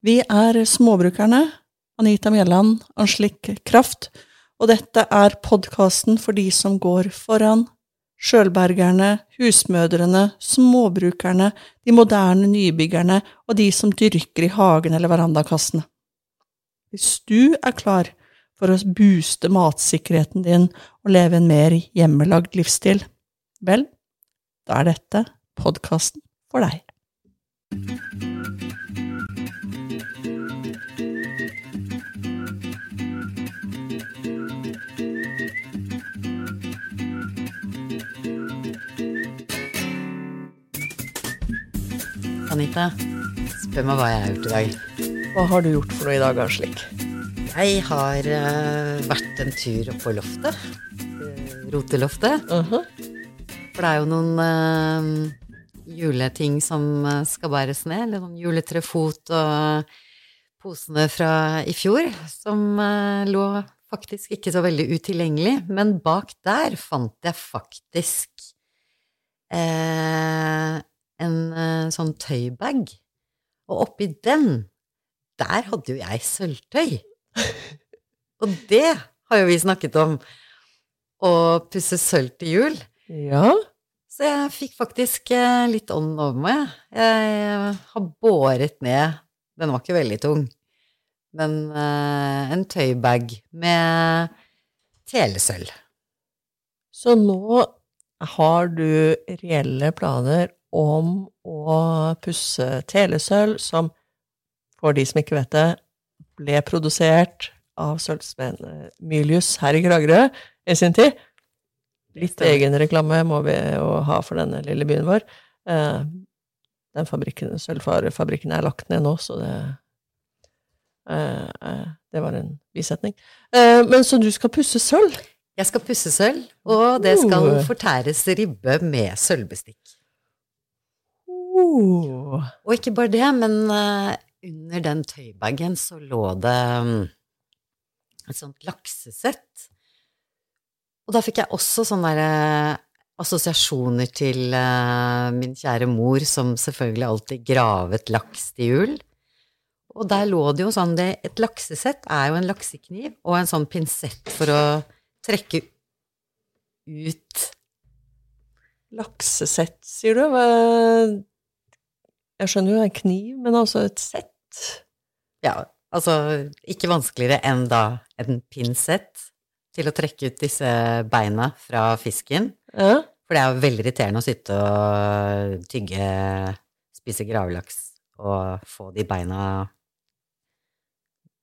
Vi er Småbrukerne, Anita Mjelland, Anslik Kraft, og dette er podkasten for de som går foran. Sjølbergerne, husmødrene, småbrukerne, de moderne nybyggerne og de som dyrker i hagen eller verandakassene. Hvis du er klar for å booste matsikkerheten din og leve en mer hjemmelagd livsstil, vel, da er dette podkasten for deg. Anita, spør meg hva jeg har gjort i dag. Hva har du gjort for noe i dag, Anslik? Jeg har uh, vært en tur opp på loftet. eh, roteloftet. Uh For det er jo noen uh, juleting som skal bæres ned. Eller noen juletrefot og posene fra i fjor som lå faktisk ikke så veldig utilgjengelig. Men bak der fant jeg faktisk eh, en uh, sånn tøybag. Og oppi den, der hadde jo jeg sølvtøy. Og det har jo vi snakket om. Å pusse sølv til jul. Ja. Så jeg fikk faktisk uh, litt ånd over meg. Jeg har båret ned Den var ikke veldig tung, men uh, en tøybag med telesølv. Så nå har du reelle planer om å pusse telesølv, som, for de som ikke vet det, ble produsert av sølvsmeden Mylius her i Kragerø i sin tid. Litt egenreklame egen reklame må vi jo ha for denne lille byen vår. Eh, Den fabrikken, sølvfarefabrikken er lagt ned nå, så det eh, eh, Det var en bisetning. Men så du skal pusse sølv? Jeg skal pusse sølv, og det skal Uh. fortæres ribbe med sølvbestikk. Oh. Og ikke bare det, men eh, under den tøybagen så lå det mm, et sånt laksesett. Og da fikk jeg også sånne der, eh, assosiasjoner til eh, min kjære mor, som selvfølgelig alltid gravet laks til jul. Og der lå det jo sånn det, Et laksesett er jo en laksekniv og en sånn pinsett for å trekke ut Laksesett, sier du? Jeg skjønner jo en kniv, men altså et sett? Ja, altså ikke vanskeligere enn da en pinsett til å trekke ut disse beina fra fisken. Ja. For det er jo veldig irriterende å sitte og tygge, spise gravlaks og få de beina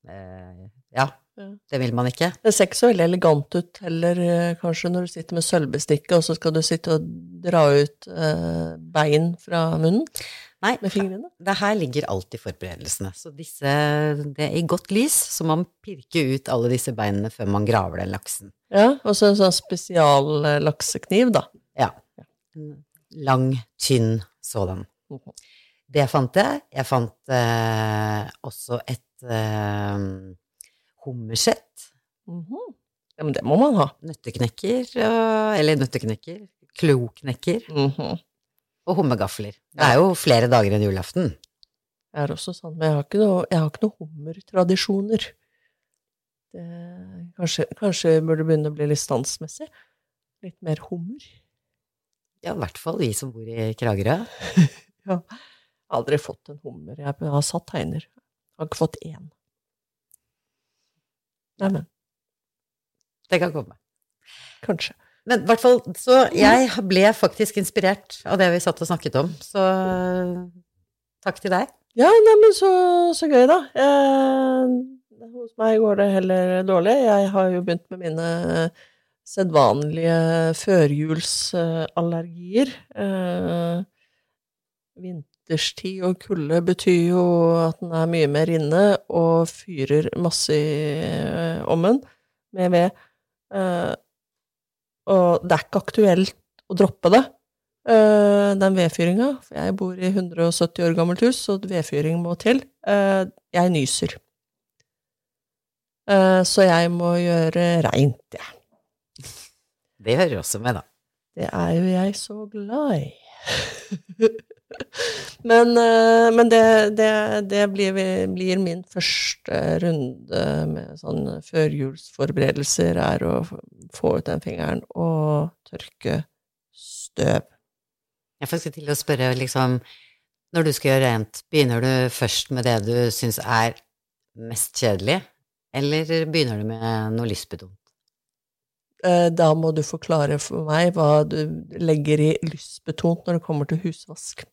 eh, Ja. Det vil man ikke. Det ser ikke så veldig elegant ut heller, eh, kanskje, når du sitter med sølvbestikket, og så skal du sitte og dra ut eh, bein fra munnen Nei, med fingrene. det her ligger alltid forberedelsene. Så disse, det er i godt lys, så man pirker ut alle disse beinene før man graver den laksen. Ja, og så en sånn spesial eh, laksekniv, da. Ja. Lang, tynn sådan. Mhm. Det fant jeg. Jeg fant eh, også et eh, hummersett. Mhm. Ja, men det må man ha. Nøtteknekker, eller nøtteknekker, kloknekker Mhm. og hummergafler. Det er jo flere dager enn julaften. Jeg er også sånn, men jeg har ikke noe, jeg har ikke noe hummertradisjoner. Det, kanskje, kanskje burde begynne å bli litt standsmessig? Litt mer hummer? Ja, i hvert fall vi som bor i Kragerø. Ja. Aldri fått en hummer. Jeg har satt tegner. Jeg har ikke fått én. Neimen, Det kan komme. kanskje. Men i hvert fall, så jeg ble faktisk inspirert av det vi satt og snakket om, så takk til deg. Ja, neimen, så, så gøy, da. Eh, hos meg går det heller dårlig. Jeg har jo begynt med mine sedvanlige førjulsallergier. Eh, vinterstid og kulde betyr jo at den er mye mer inne og fyrer masse i eh, ommen med ved. Eh, og det er ikke aktuelt å droppe det, eh, den vedfyringa. For jeg bor i 170 år gammelt hus, så vedfyring må til. Jeg nyser. Så jeg må gjøre reint, jeg. Det hører også med, da. Det er jo jeg så glad i. men eh, men det, det, det blir, blir min første runde med sånn førjulsforberedelser, er å få ut den fingeren og tørke støv. Jeg får til å spørre, liksom, når du skal gjøre rent, begynner du først med det du syns er mest kjedelig, eller begynner du med noe lystbetont? Eh, Da må du forklare for meg hva du legger i lystbetont når det kommer til husvask.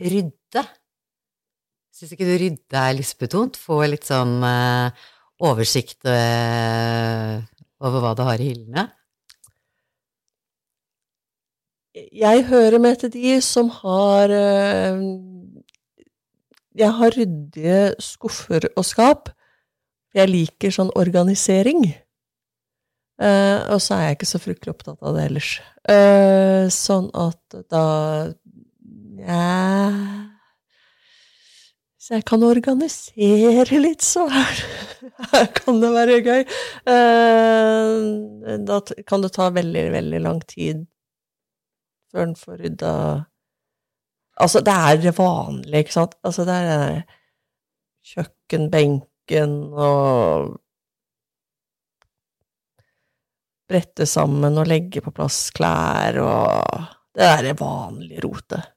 Rydde? Syns ikke du rydde er lystbetont? Få litt sånn eh, oversikt eh, over hva du har i hyllene? Jeg hører med til de som har eh, Jeg har ryddige skuffer og skap. Jeg liker sånn organisering. Eh, og så er jeg ikke så fryktelig opptatt av det ellers. Eh, sånn at da ja, Hvis jeg kan organisere litt, så her, kan det være gøy. Eh, da kan det ta veldig, veldig lang tid før den får rydda Altså, det er det vanlige, ikke sant? Altså, det er kjøkkenbenken og Brette sammen og legge på plass klær og Det er det vanlige rotet.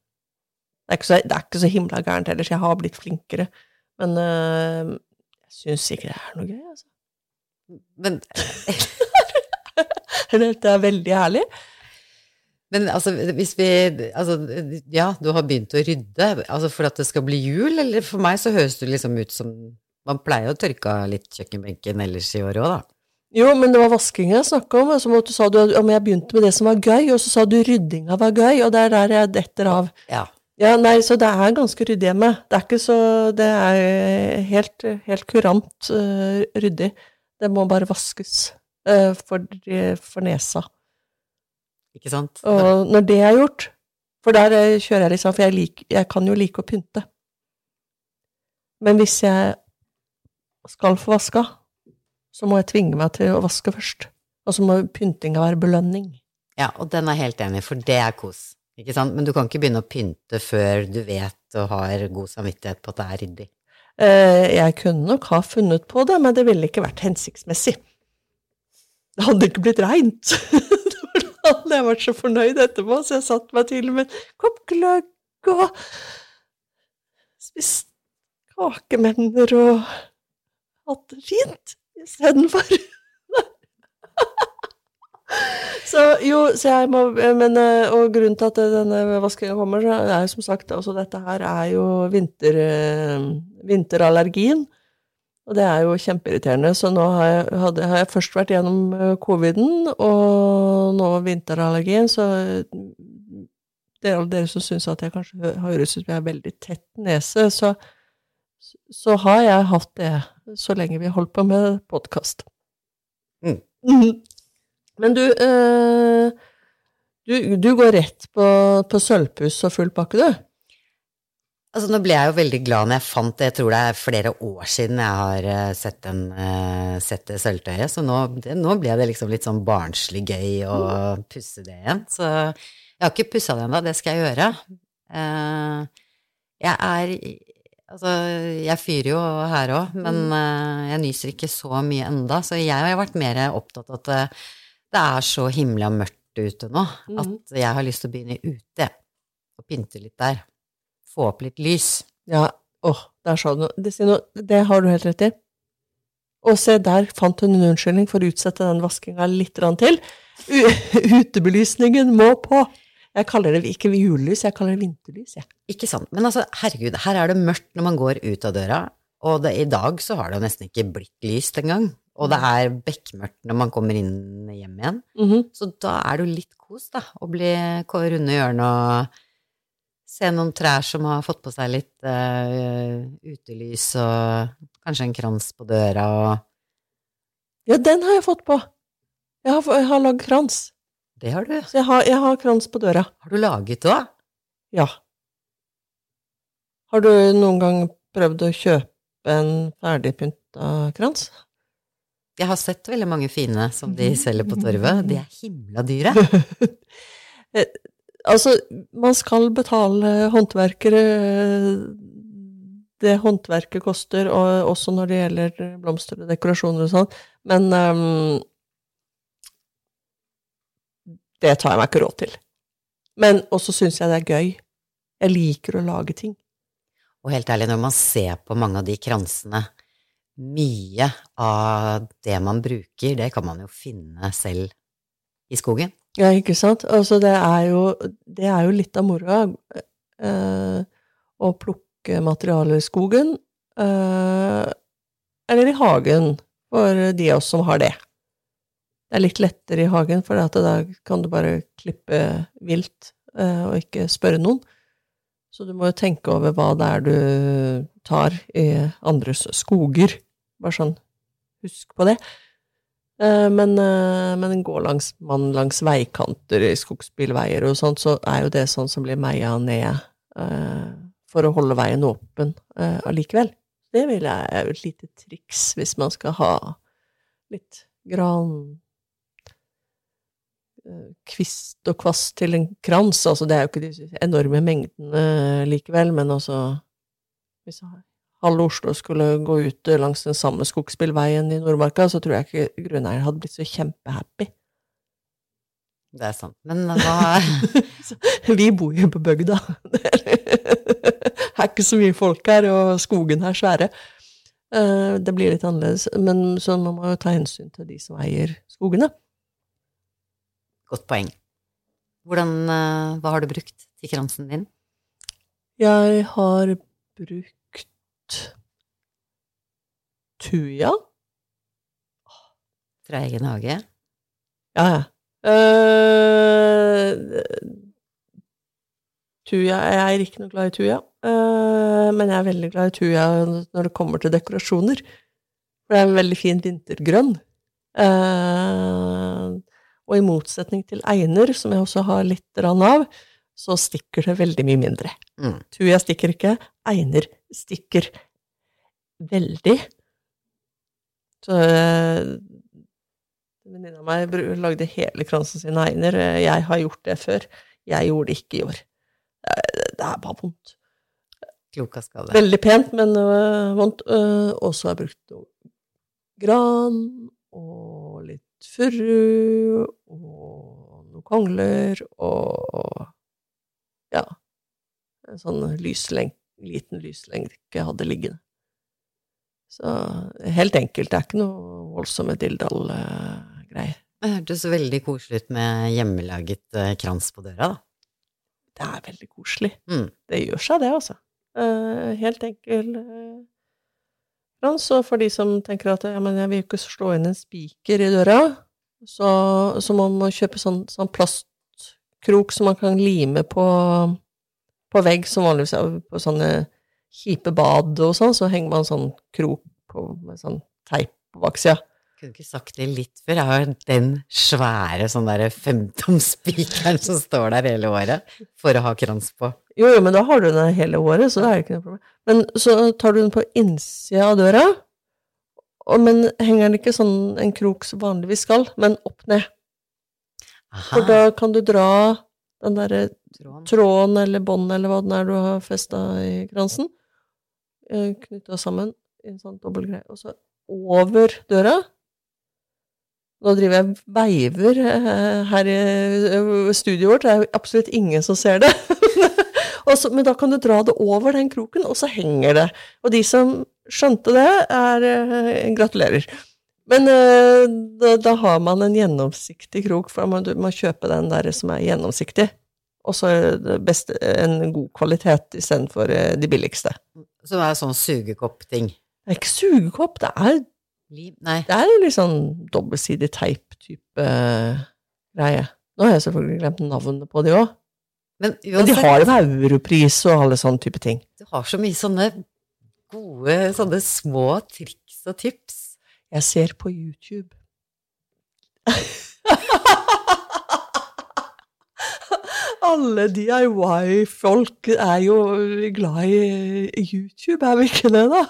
Det er ikke så, det er ikke så himla gærent ellers, jeg har blitt flinkere, men øh, jeg syns ikke det er noe gøy, altså. Men, Dette er veldig herlig. men altså, hvis vi Altså, ja, du har begynt å rydde, altså for at det skal bli jul, eller for meg så høres det liksom ut som Man pleier å tørke av litt kjøkkenbenken ellers i året òg, da. Jo, men det var vasking jeg snakka om, så måtte- sa du om jeg begynte med det som var gøy, og så sa du ryddinga var gøy, og det er der jeg detter av. Ja. Ja, nei, så det er ganske ryddig hjemme. Det er ikke så Det er helt, helt kurant uh, ryddig. Det må bare vaskes uh, for, for nesa. Ikke sant? Og når det er gjort For der kjører jeg liksom For jeg, lik, jeg kan jo like å pynte. Men hvis jeg skal få vaska, så må jeg tvinge meg til å vaske først. Og så må pyntinga være belønning. Ja, og den er helt enig for det er kos. Ikke sant? Men du kan ikke begynne å pynte før du vet og har god samvittighet på at det er ryddig. Eh, jeg kunne nok ha funnet på det, men det ville ikke vært hensiktsmessig. Det hadde ikke blitt reint. da hadde jeg vært så fornøyd etterpå, så jeg satte meg til med en kopp gløgg og spist kakemenner og hatt det fint istedenfor. Så jo, så jeg må Men eh, Og grunnen til at denne vasken kommer, så er jo som sagt altså dette her er jo vinter, eh, vinterallergien. Og det er jo kjempeirriterende. Så nå har jeg, hadde, har jeg først vært gjennom eh, coviden, og nå vinterallergien, så det er alle dere som syns at jeg kanskje hø- høres ut som jeg har veldig tett nese, så, så har jeg hatt det så lenge vi har holdt på med podkast. Mm. Men du, øh, du, du går rett på, på sølvpuss og full pakke, du? Altså, nå ble jeg jo veldig glad når jeg fant det, jeg tror det er flere år siden jeg har eh, sett, den, uh, sett det sølvtøyet, så nå, det, nå ble det liksom litt sånn barnslig gøy å pusse det igjen. Så jeg har ikke pussa det ennå, det skal jeg gjøre. Uh, jeg er Altså, jeg fyrer jo her òg, men uh, jeg nyser ikke så mye enda, så jeg har vært mer opptatt av at det, det er så himla mørkt ute nå, mm. at jeg har lyst til å begynne ute og pynte litt der. Få opp litt lys. Ja, åh, der sa du noe. Det, det har du helt rett i. Og se, der fant hun en unnskyldning for å utsette den vaskinga litt til. U utebelysningen må på! Jeg kaller det ikke julelys, jeg kaller det vinterlys, Ja. Ikke sant. Men altså, herregud, her er det mørkt når man går ut av døra, og det, i dag så har det jo nesten ikke blitt lyst engang. Og det er bekmørkt når man kommer inn hjem igjen. Mhm. Så da er det jo litt kos, da, å bli runde hjørnet og se noen trær som har fått på seg litt uh, utelys, og kanskje en krans på døra, og Ja, den har jeg fått på. Jeg har, jeg har lagd krans. det har du. Så jeg har, jeg har krans på døra. Har du laget det òg? Ja. Har du noen gang prøvd å kjøpe en ferdigpynta krans? Jeg har sett veldig mange fine som de selger på torvet. De er himla dyre. Altså, man skal betale håndverkere eh, det håndverket koster, og også når det gjelder blomster og dekorasjoner og sånn, men um, det tar jeg meg ikke råd til. Men også syns jeg det er gøy. Jeg liker å lage ting. Og helt ærlig, når man ser på mange av de kransene, mye av det man bruker, det kan man jo finne selv i skogen. Ja, ikke sant? Altså, det er jo, det er jo litt av moroa eh, å plukke materialer i skogen, eh, eller i hagen, for de av oss som har det. Det er litt lettere i hagen, for da kan du bare klippe vilt eh, og ikke spørre noen. Så du må jo tenke over hva det er du tar i andres skoger. Bare sånn, husk på det. Eh, men, eh, men går langs, man langs veikanter i skogsbilveier og sånt, så er jo det sånn som blir meia ned eh, for å holde veien åpen allikevel. Det vil jeg er et lite triks hvis man skal ha litt gran Kvist og kvast til en krans. Altså, det er jo ikke de enorme mengdene likevel, men altså Hvis jeg halve Oslo skulle gå ut langs den samme skogsbilveien i Nordmarka, så tror jeg ikke grunneieren hadde blitt så kjempehappy. Det er sant. Men hva Vi bor jo på bygda. Det er ikke så mye folk her, og skogen er svære. Eh, det blir litt annerledes, men så man må jo ta hensyn til de som eier skogene. Godt poeng. Hvordan, eh, hva har du brukt til kransen din? Jeg har brukt Tuja. Fra egen hage? Ja, ja. Uh, tuja Jeg er ikke noe glad i tuja, uh, men jeg er veldig glad i tuja når det kommer til dekorasjoner. For det er en veldig fin vintergrønn. Uh, og i motsetning til einer, som jeg også har litt av, så stikker det veldig mye mindre. Mm. Tuja stikker ikke, einer stikker veldig. Så eh, venninna mi lagde hele kransen sin av einer. Jeg har gjort det før. Jeg gjorde det ikke i år. Det er bare vondt. Kloka skal det. Veldig pent, men uh, vondt. Og så har jeg brukt noe gran og litt furu og noen kongler og ja, en sånn lyslenk, liten lyslenke hadde liggende. Så helt enkelt, det er ikke noe voldsomme dilldall-greier. Det hørtes veldig koselig ut med hjemmelaget eh, krans på døra, da. Det er veldig koselig. Mm. Det gjør seg, det, altså. Uh, helt enkel uh, krans. Og for de som tenker at ja, men jeg vil ikke slå inn en spiker i døra, så, så må man kjøpe sånn, sånn plast krok som man kan lime på, på vegg, som vanligvis er på sånne kjipe bad og sånn, så henger man sånn krok på, med sånn teip på baksida. Kunne ikke sagt det litt før? Jeg har den svære sånn derre femtomspikeren som står der hele året for å ha krans på. Jo, jo, men da har du den hele året, så det er ikke noe problem. Men så tar du den på innsida av døra, og, men henger den ikke sånn en krok som vanligvis skal, men opp ned. Aha. For da kan du dra den derre tråden eller båndet eller hva den er du har festa i kransen, eh, knytta sammen i en sånn dobbel greie, og så over døra Nå driver jeg veiver eh, her i eh, studioet vårt, det er absolutt ingen som ser det. så, men da kan du dra det over den kroken, og så henger det. Og de som skjønte det, er Gratulerer. Men uh, da, da, har man en gjennomsiktig krok, for man må kjøpe den der som er gjennomsiktig. Og så en god kvalitet istedenfor uh, de billigste. Som er sånn sugekopp-ting? Det er ikke sugekopp, det er? Nei. Det er litt sånn dobbeltsidig teip-type uh, greie. Nå har jeg selvfølgelig glemt navnet på de òg. Men, Men, de har jo europris og alle sånne type ting. Du har så mye sånne gode, sånne små triks og tips. Jeg ser på YouTube. Alle DIY-folk er jo glad i YouTube, er vi ikke det, da?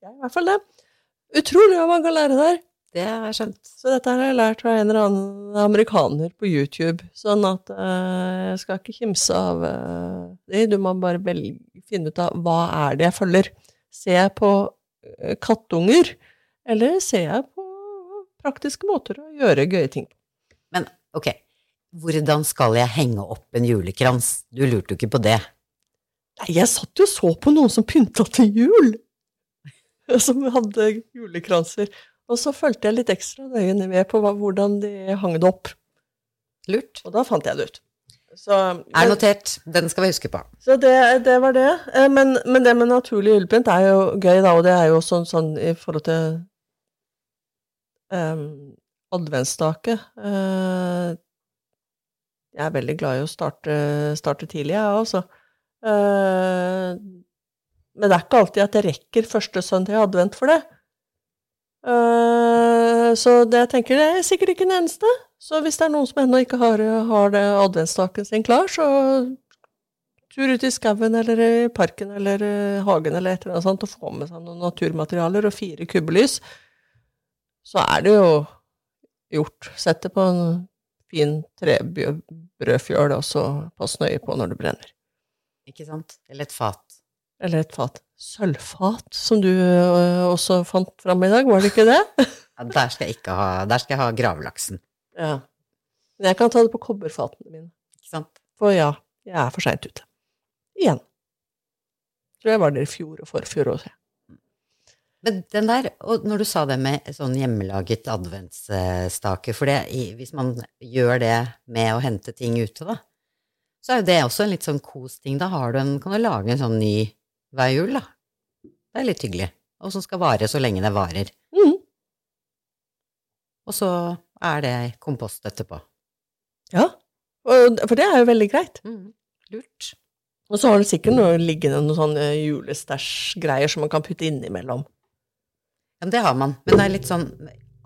Jeg er i hvert fall det. Utrolig hva man kan lære der. det har jeg skjønt. Så dette har jeg lært fra en eller annen amerikaner på YouTube, sånn at uh, jeg skal ikke kimse av uh, det. Du må bare velge, finne ut av hva er det jeg følger. Ser jeg på uh, kattunger, eller ser jeg på praktiske måter å gjøre gøye ting på? Men ok, hvordan skal jeg henge opp en julekrans? Du lurte jo ikke på det. Nei, jeg satt jo og så på noen som pynta til jul! Som hadde julekranser. Og så fulgte jeg litt ekstra nøye med på hva, hvordan de hang det opp. Lurt. Og da fant jeg det ut. Så, Er notert. Den skal vi huske på. så det, det var det. Eh, Men, men det med naturlig julepynt er jo gøy, da, og det er jo sånn, sånn i forhold til um, adventsstake. Eh, jeg er veldig glad i å starte, starte tidlig, jeg også. Eh, men det er ikke alltid at jeg rekker første søndag i advent for det. Eh, så det jeg tenker, det er sikkert ikke den eneste. Så hvis det er noen som ennå ikke har, har adventsstaken sin klar, så tur ut i skauen eller i parken eller hagen eller et eller annet sånt og få med seg noen naturmaterialer og fire kubbelys, så er det jo gjort. Sett det på en fin trebrødfjøl, og så pass nøye på når det brenner. Ikke sant? Eller et fat. Eller et fat. Sølvfat, som du også fant fram i dag, var det ikke det? Ja, der skal jeg ikke ha Der skal jeg ha gravlaksen. Ja. Men jeg kan ta det på kobberfatene mine. Ikke sant? For ja, jeg er for seint ute. Igjen. Tror jeg var der i fjor og forfjor også. Men den der, og når du sa det med sånn hjemmelaget adventsstake, for det, hvis man gjør det med å hente ting ute, da, så er jo det også en litt sånn kos-ting. Da har du en, kan du lage en sånn ny hver jul, da. Det er litt hyggelig. Og som skal vare så lenge det varer. Mm. Og så er det kompost etterpå. Ja, for det er jo veldig greit. Mm, lurt. Og så har du sikkert noe liggende noen sånne julestæsj-greier som man kan putte innimellom. Ja, det har man. Men det er litt sånn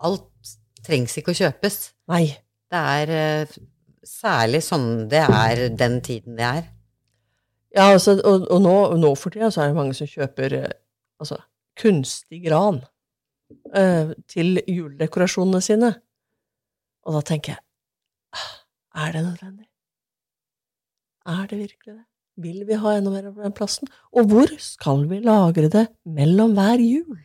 Alt trengs ikke å kjøpes. Nei. Det er eh, særlig sånn det er den tiden det er. Ja, altså, og, og nå, nå for tida så er det mange som kjøper eh, altså, kunstig gran eh, til juledekorasjonene sine. Og da tenker jeg «Ah, Er det nødvendig? Er det virkelig det? Vil vi ha enda mer av den plassen? Og hvor skal vi lagre det mellom hver jul?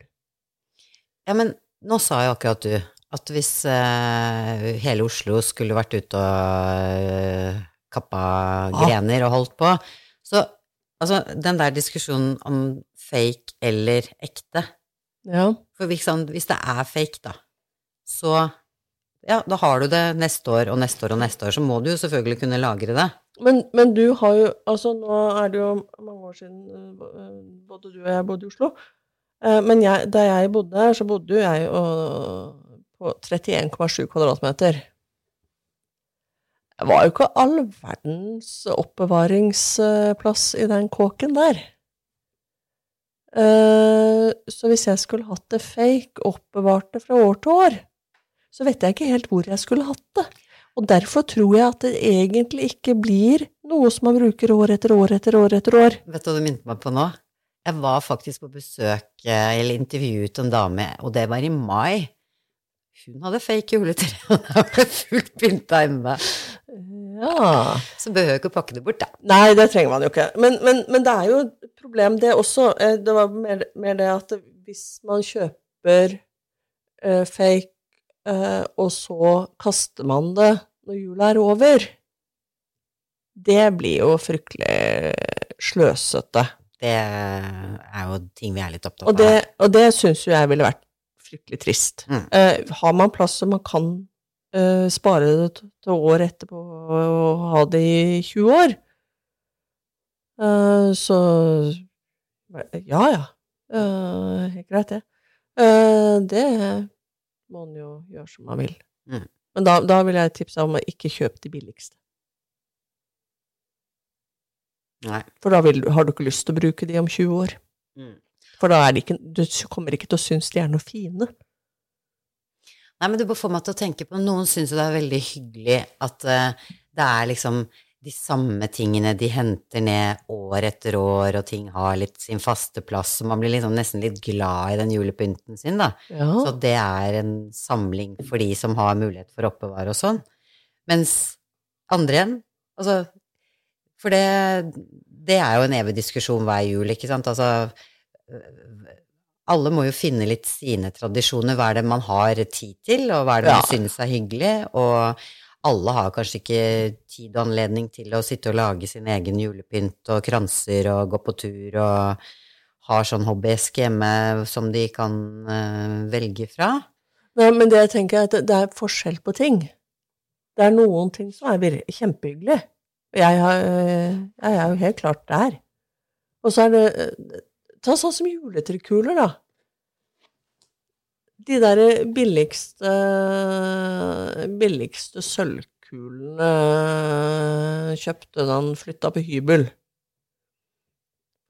Ja, men nå sa jo akkurat du at hvis uh, hele Oslo skulle vært ute og uh, kappa grener og holdt på, så altså den der diskusjonen om fake eller ekte Ja. For sånn, hvis det er fake, da, så ja, da har du det neste år og neste år og neste år, så må du jo selvfølgelig kunne lagre det. Men, men du har jo Altså, nå er det jo mange år siden eh, både du og jeg bodde i Oslo. Eh, Men jeg, da jeg bodde her, så bodde jo jeg på 31,7 kvadratmeter. Det var jo ikke all verdens oppbevaringsplass i den kåken der. Eh, Så hvis jeg skulle hatt det fake, oppbevart det fra år til år, så vet jeg ikke helt hvor jeg skulle hatt det. Og derfor tror jeg at det egentlig ikke blir noe som man bruker år etter år etter år etter år. Vet du hva du minnet meg på nå? Jeg var faktisk på besøk, eh, eller intervjuet en dame, og det var i mai. Hun hadde fake juletre, og det var fullt pynta ennå. Ja Så behøver jeg ikke å pakke det bort, da. Nei, det trenger man jo ikke. Men, men, men det er jo et problem, det også. Eh, Det var mer, mer det at hvis man kjøper uh, fake, uh, og så kaster man det når jula er over, det blir jo fryktelig sløsete. Det er jo ting vi er litt opptatt Og av. det, og det syns jo jeg ville vært fryktelig trist. Mm. Eh, har man plass så man kan eh, spare det til, til år etterpå og ha det i 20 år, eh, så Ja, ja. Eh, helt greit, det. Eh, det må man jo gjøre som man vil. Mm. Men da, da vil jeg tipse om å ikke kjøpe de billigste. Nei. For da vil, har du ikke lyst til å bruke de om 20 år. Mm. For da er ikke, du kommer ikke til å synes de er noe fine. Nei, men du bare får meg til å tenke på Noen syns jo det er veldig hyggelig at uh, det er liksom de samme tingene de henter ned år etter år, og ting har litt sin faste plass, og man blir liksom nesten litt glad i den julepynten sin, da. Ja. Så det er en samling for de som har mulighet for å oppbevare og sånn. Mens andre igjen, altså For det, det er jo en evig diskusjon hver jul, ikke sant? Altså alle må jo finne litt sine tradisjoner. Hva er det man har tid til, og hva er det man Ja. synes er hyggelig? Og alle har kanskje ikke tid og anledning til å sitte og lage sin egen julepynt og kranser og gå på tur og har sånn hobbyeske hjemme som de kan uh, velge fra. Nei, men det jeg tenker er at det- er forskjell på ting. Det er noen ting som er kjempehyggelig. Jeg, har, øh, jeg er jo helt klart der. Og så er det øh, Ta sånn som juletrekuler, da. De derre billigste billigste sølvkulene kjøpte da han flytta på hybel.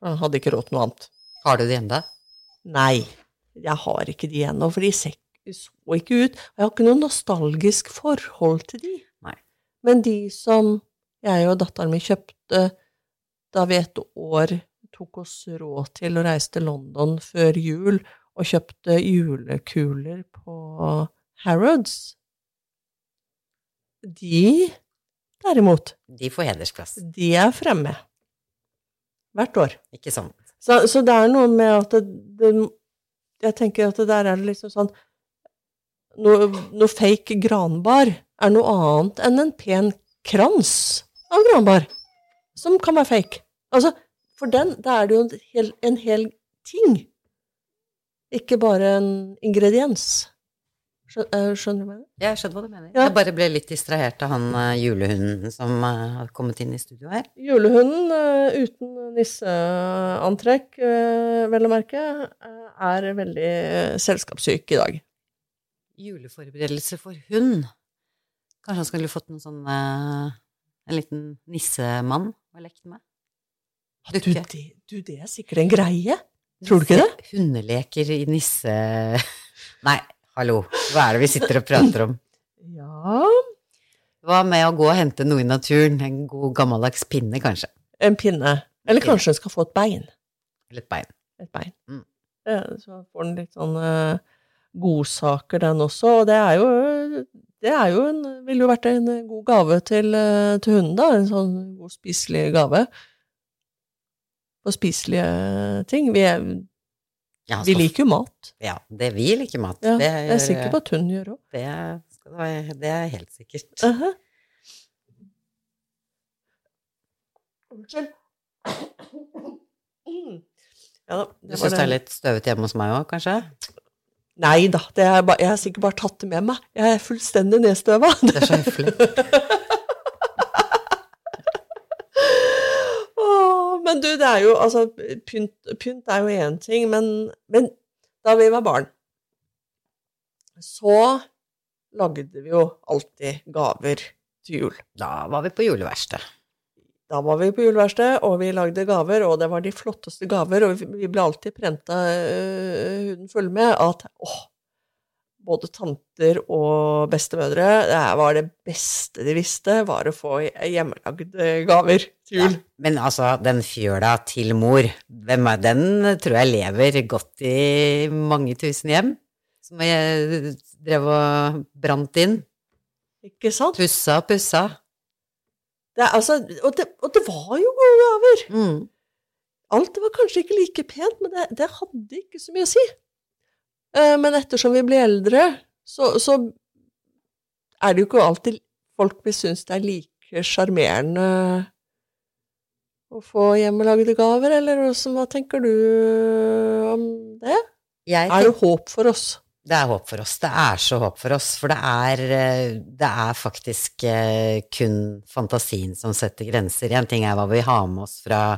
Han hadde ikke råd til noe annet. Har du de enda? Nei, jeg har ikke de ennå, for de ser så ikke ut. Jeg har ikke noe nostalgisk forhold til de. Nei. Men de som jeg og datteren min kjøpte da vi et år tok oss råd til å reise til London før jul, og kjøpte julekuler på Harrods, de derimot, De får hedersplass. de er fremme. Hvert år. Ikke sant? Så, så det er noe med at det, det Jeg tenker at det der er det liksom sånn Noe, noe fake granbar er noe annet enn en pen krans av granbar, som kan være fake. Altså, for den, da er det jo en hel, en hel ting. Ikke bare en ingrediens. Eh, Skjønner du hva jeg mener? Jeg skjønner hva du mener. Ja. Jeg bare ble litt distrahert av han eh, julehunden som eh, har kommet inn i studio her. Julehunden eh, uten nisseantrekk, vel å merke, er veldig selskapssyk i dag. Juleforberedelse for hund. Kanskje han skulle fått noen sånn eh, En liten nissemann å leke med? Du det, du, det er sikkert en greie. Tror du ikke det? Hundeleker i nisse... Nei, hallo. Hva er det vi sitter og prater om? Ja Hva med å gå og hente noe i naturen? En god gammeldags pinne, kanskje? En pinne. Eller kanskje den skal få et bein. Eller et bein. Et bein. Mm. Så får den litt sånn eh, godsaker, den også. Og det er jo det er jo en, ville jo vært en god gave til, eh, til hunden, da. En sånn god spiselig gave. Og spiselige ting. Vi, er, Ja, vi liker jo mat. Ja, det vi liker mat. Ja, det, jeg er sikker på at hun gjør òg. det, det er helt sikkert. Unnskyld. Mm. Ja. Du syns det er litt støvete hjemme hos meg òg, kanskje? Nei da, det er ba, jeg har sikkert bare tatt det med meg. Jeg er fullstendig nedstøva. Det er så høflig. Men du, det er jo altså Pynt, pynt er jo én ting, men, men da vi var barn, så lagde vi jo alltid gaver til jul. Da var vi på juleverksted. Da var vi på juleverksted, og vi lagde gaver, og det var de flotteste gaver, og vi ble alltid prenta uh, huden full med at åh, både tanter og bestemødre, det var det beste de visste, var å få hjemmelagde gaver til jul. Men altså, den fjøla til mor, hvem er den? Tror jeg lever godt i mange tusen hjem. Som jeg drev og brant inn. Ikke sant? Pussa og pussa. Det er, altså, og, det, og det var jo gode gaver. Mm. Alt var kanskje ikke like pent, men det, det hadde ikke så mye å si. Uh, men ettersom vi blir eldre, så, så er det jo ikke alltid folk vil synes det er like sjarmerende å få hjemmelagde gaver, eller hva tenker du om det? Jeg Er det håp for oss? Det er håp for oss. Det er så håp for oss, for det er, eh, det er faktisk eh, kun fantasien som setter grenser. En ting er hva vi har med oss fra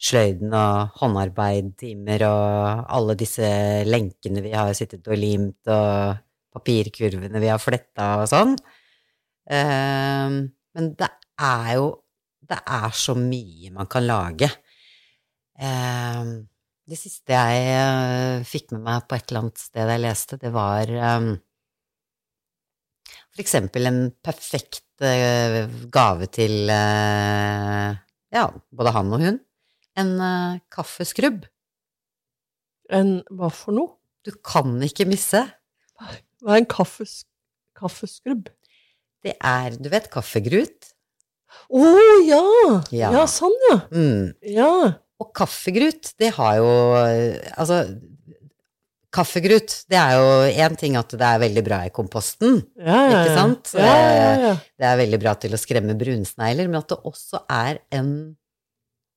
sløyden og håndarbeid, timer og alle disse lenkene vi har sittet og limt, og papirkurvene vi har fletta og sånn. Eh, Men det er jo Det er så mye man kan lage. Eh, det siste jeg eh, fikk med meg på et eller annet sted jeg leste, det var um, For eksempel en perfekt eh, gave til eh, ja, både han og hun. En eh, kaffeskrubb. En hva for noe? Du kan ikke misse. Hva er en kaffes, kaffeskrubb? Det er, du vet, kaffegrut? Å ja! Ja. ja! sånn, ja. Mm. Ja. Og kaffegrut, det har jo eh, Altså, kaffegrut, det er jo én ting at det er veldig bra i komposten. Ja, ja, Ikke sant? Ja, ja, ja. Det er veldig bra til å skremme brunsnegler, men at det også er en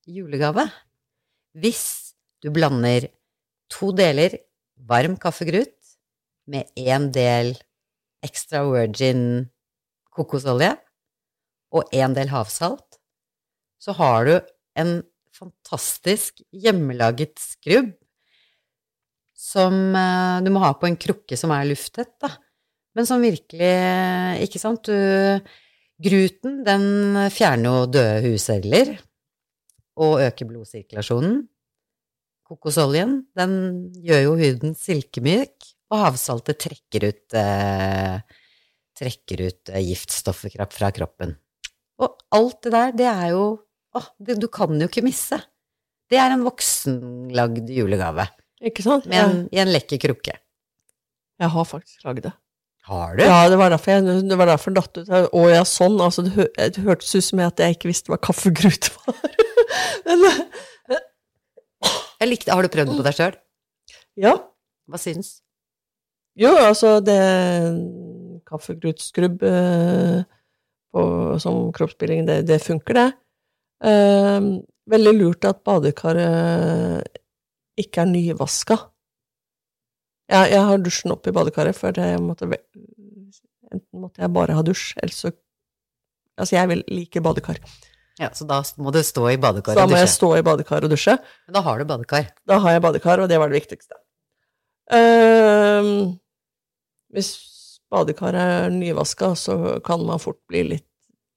julegave. Hvis du blander to deler varm kaffegrut med én del extra virgin kokosolje og én del havsalt, så har du en fantastisk hjemmelaget skrubb som eh, du må ha på en krukke som er lufttett, da. Men som virkelig Ikke sant? Du, gruten, den fjerner jo døde hudceller og øker blodsirkulasjonen. Kokosoljen, den gjør jo huden silkemyk, og havsaltet trekker ut eh, trekker ut eh, giftstoffer fra kroppen. Og alt det der, det er jo Åh, du, du kan jo ikke misse. Det er en voksenlagd julegave Ikke sant? med en, i en lekker krukke. Jeg, jeg har faktisk lagd det. Har du? Ja, det var derfor jeg det var derfor datt ut. Å ja, sånn. Altså, det, hør, det hørtes ut som at jeg ikke visste hva kaffegrut var. Men, Jeg likte, har du prøvd på deg sjøl? ja. Hva syns? Jo, altså, det Kaffegrutskrubb eh, på, som kroppsspilling, det, det funker, det. Eh, veldig lurt at badekaret ikke er nyvaska. Jeg, jeg har dusjen opp i badekaret, for det måtte Enten måtte jeg bare ha dusj, eller så Altså, jeg vil like badekar. Ja, så da må du stå i badekar og dusje? da må jeg stå i badekar og dusje. Men da har du badekar. Da har jeg badekar, og det var det viktigste. Ehm, hvis badekaret er nyvaska, så kan man fort bli litt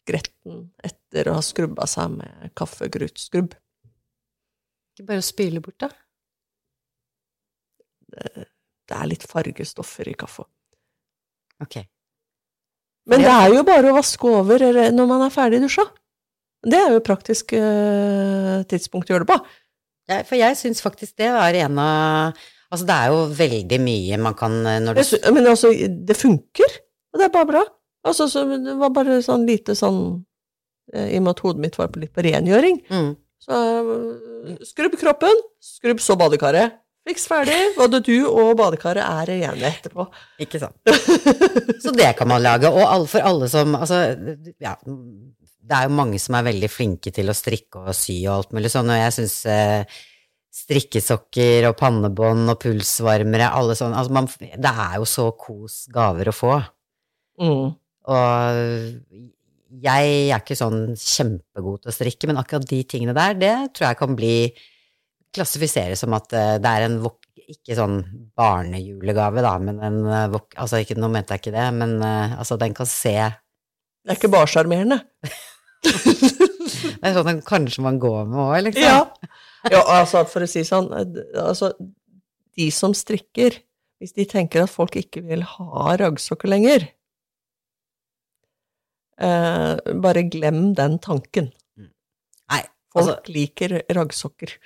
gretten etter å ha skrubba seg med kaffegrutskrubb. Ikke bare å spyle bort, da. Det er litt fargestoffer i kaffe. Ok. Men Det er jo bare å vaske over når man er ferdig dusja. Det er jo praktisk eh, tidspunkt å gjøre det på. Ja, for jeg syns faktisk det var en av Altså, det er jo veldig mye man kan eh, når du Men altså, det funker, og det er bare bra. Altså, så det var bare sånn lite sånn I og med at hodet mitt var på litt på rengjøring. mm. Så eh, skrubb kroppen, skrubb så badekaret. Fiks ferdig. Både du og badekaret er rene etterpå. Ikke sant. Så det kan man lage. Og for alle som Altså, ja Det er jo mange som er veldig flinke til å strikke og sy og alt mulig sånn, og jeg syns eh, strikkesokker og pannebånd og pulsvarmere, alle sånne altså man, Det er jo så kos gaver å få. Mm. Og jeg er ikke sånn kjempegod til å strikke, men akkurat de tingene der, det tror jeg kan bli klassifiseres som at eh, det er en vok ikke sånn barnejulegave, da, men en eh, vok... Altså, ikke, nå mente jeg ikke det, men eh, altså, den kan se Det er ikke bare sjarmerende. Det er sånn den kanskje man går med òg, liksom. Ja. ja, altså for å si sånn altså, De som strikker, hvis de tenker at folk ikke vil ha raggsokker lenger eh, Bare glem den tanken. Nei, Folk altså, liker raggsokker.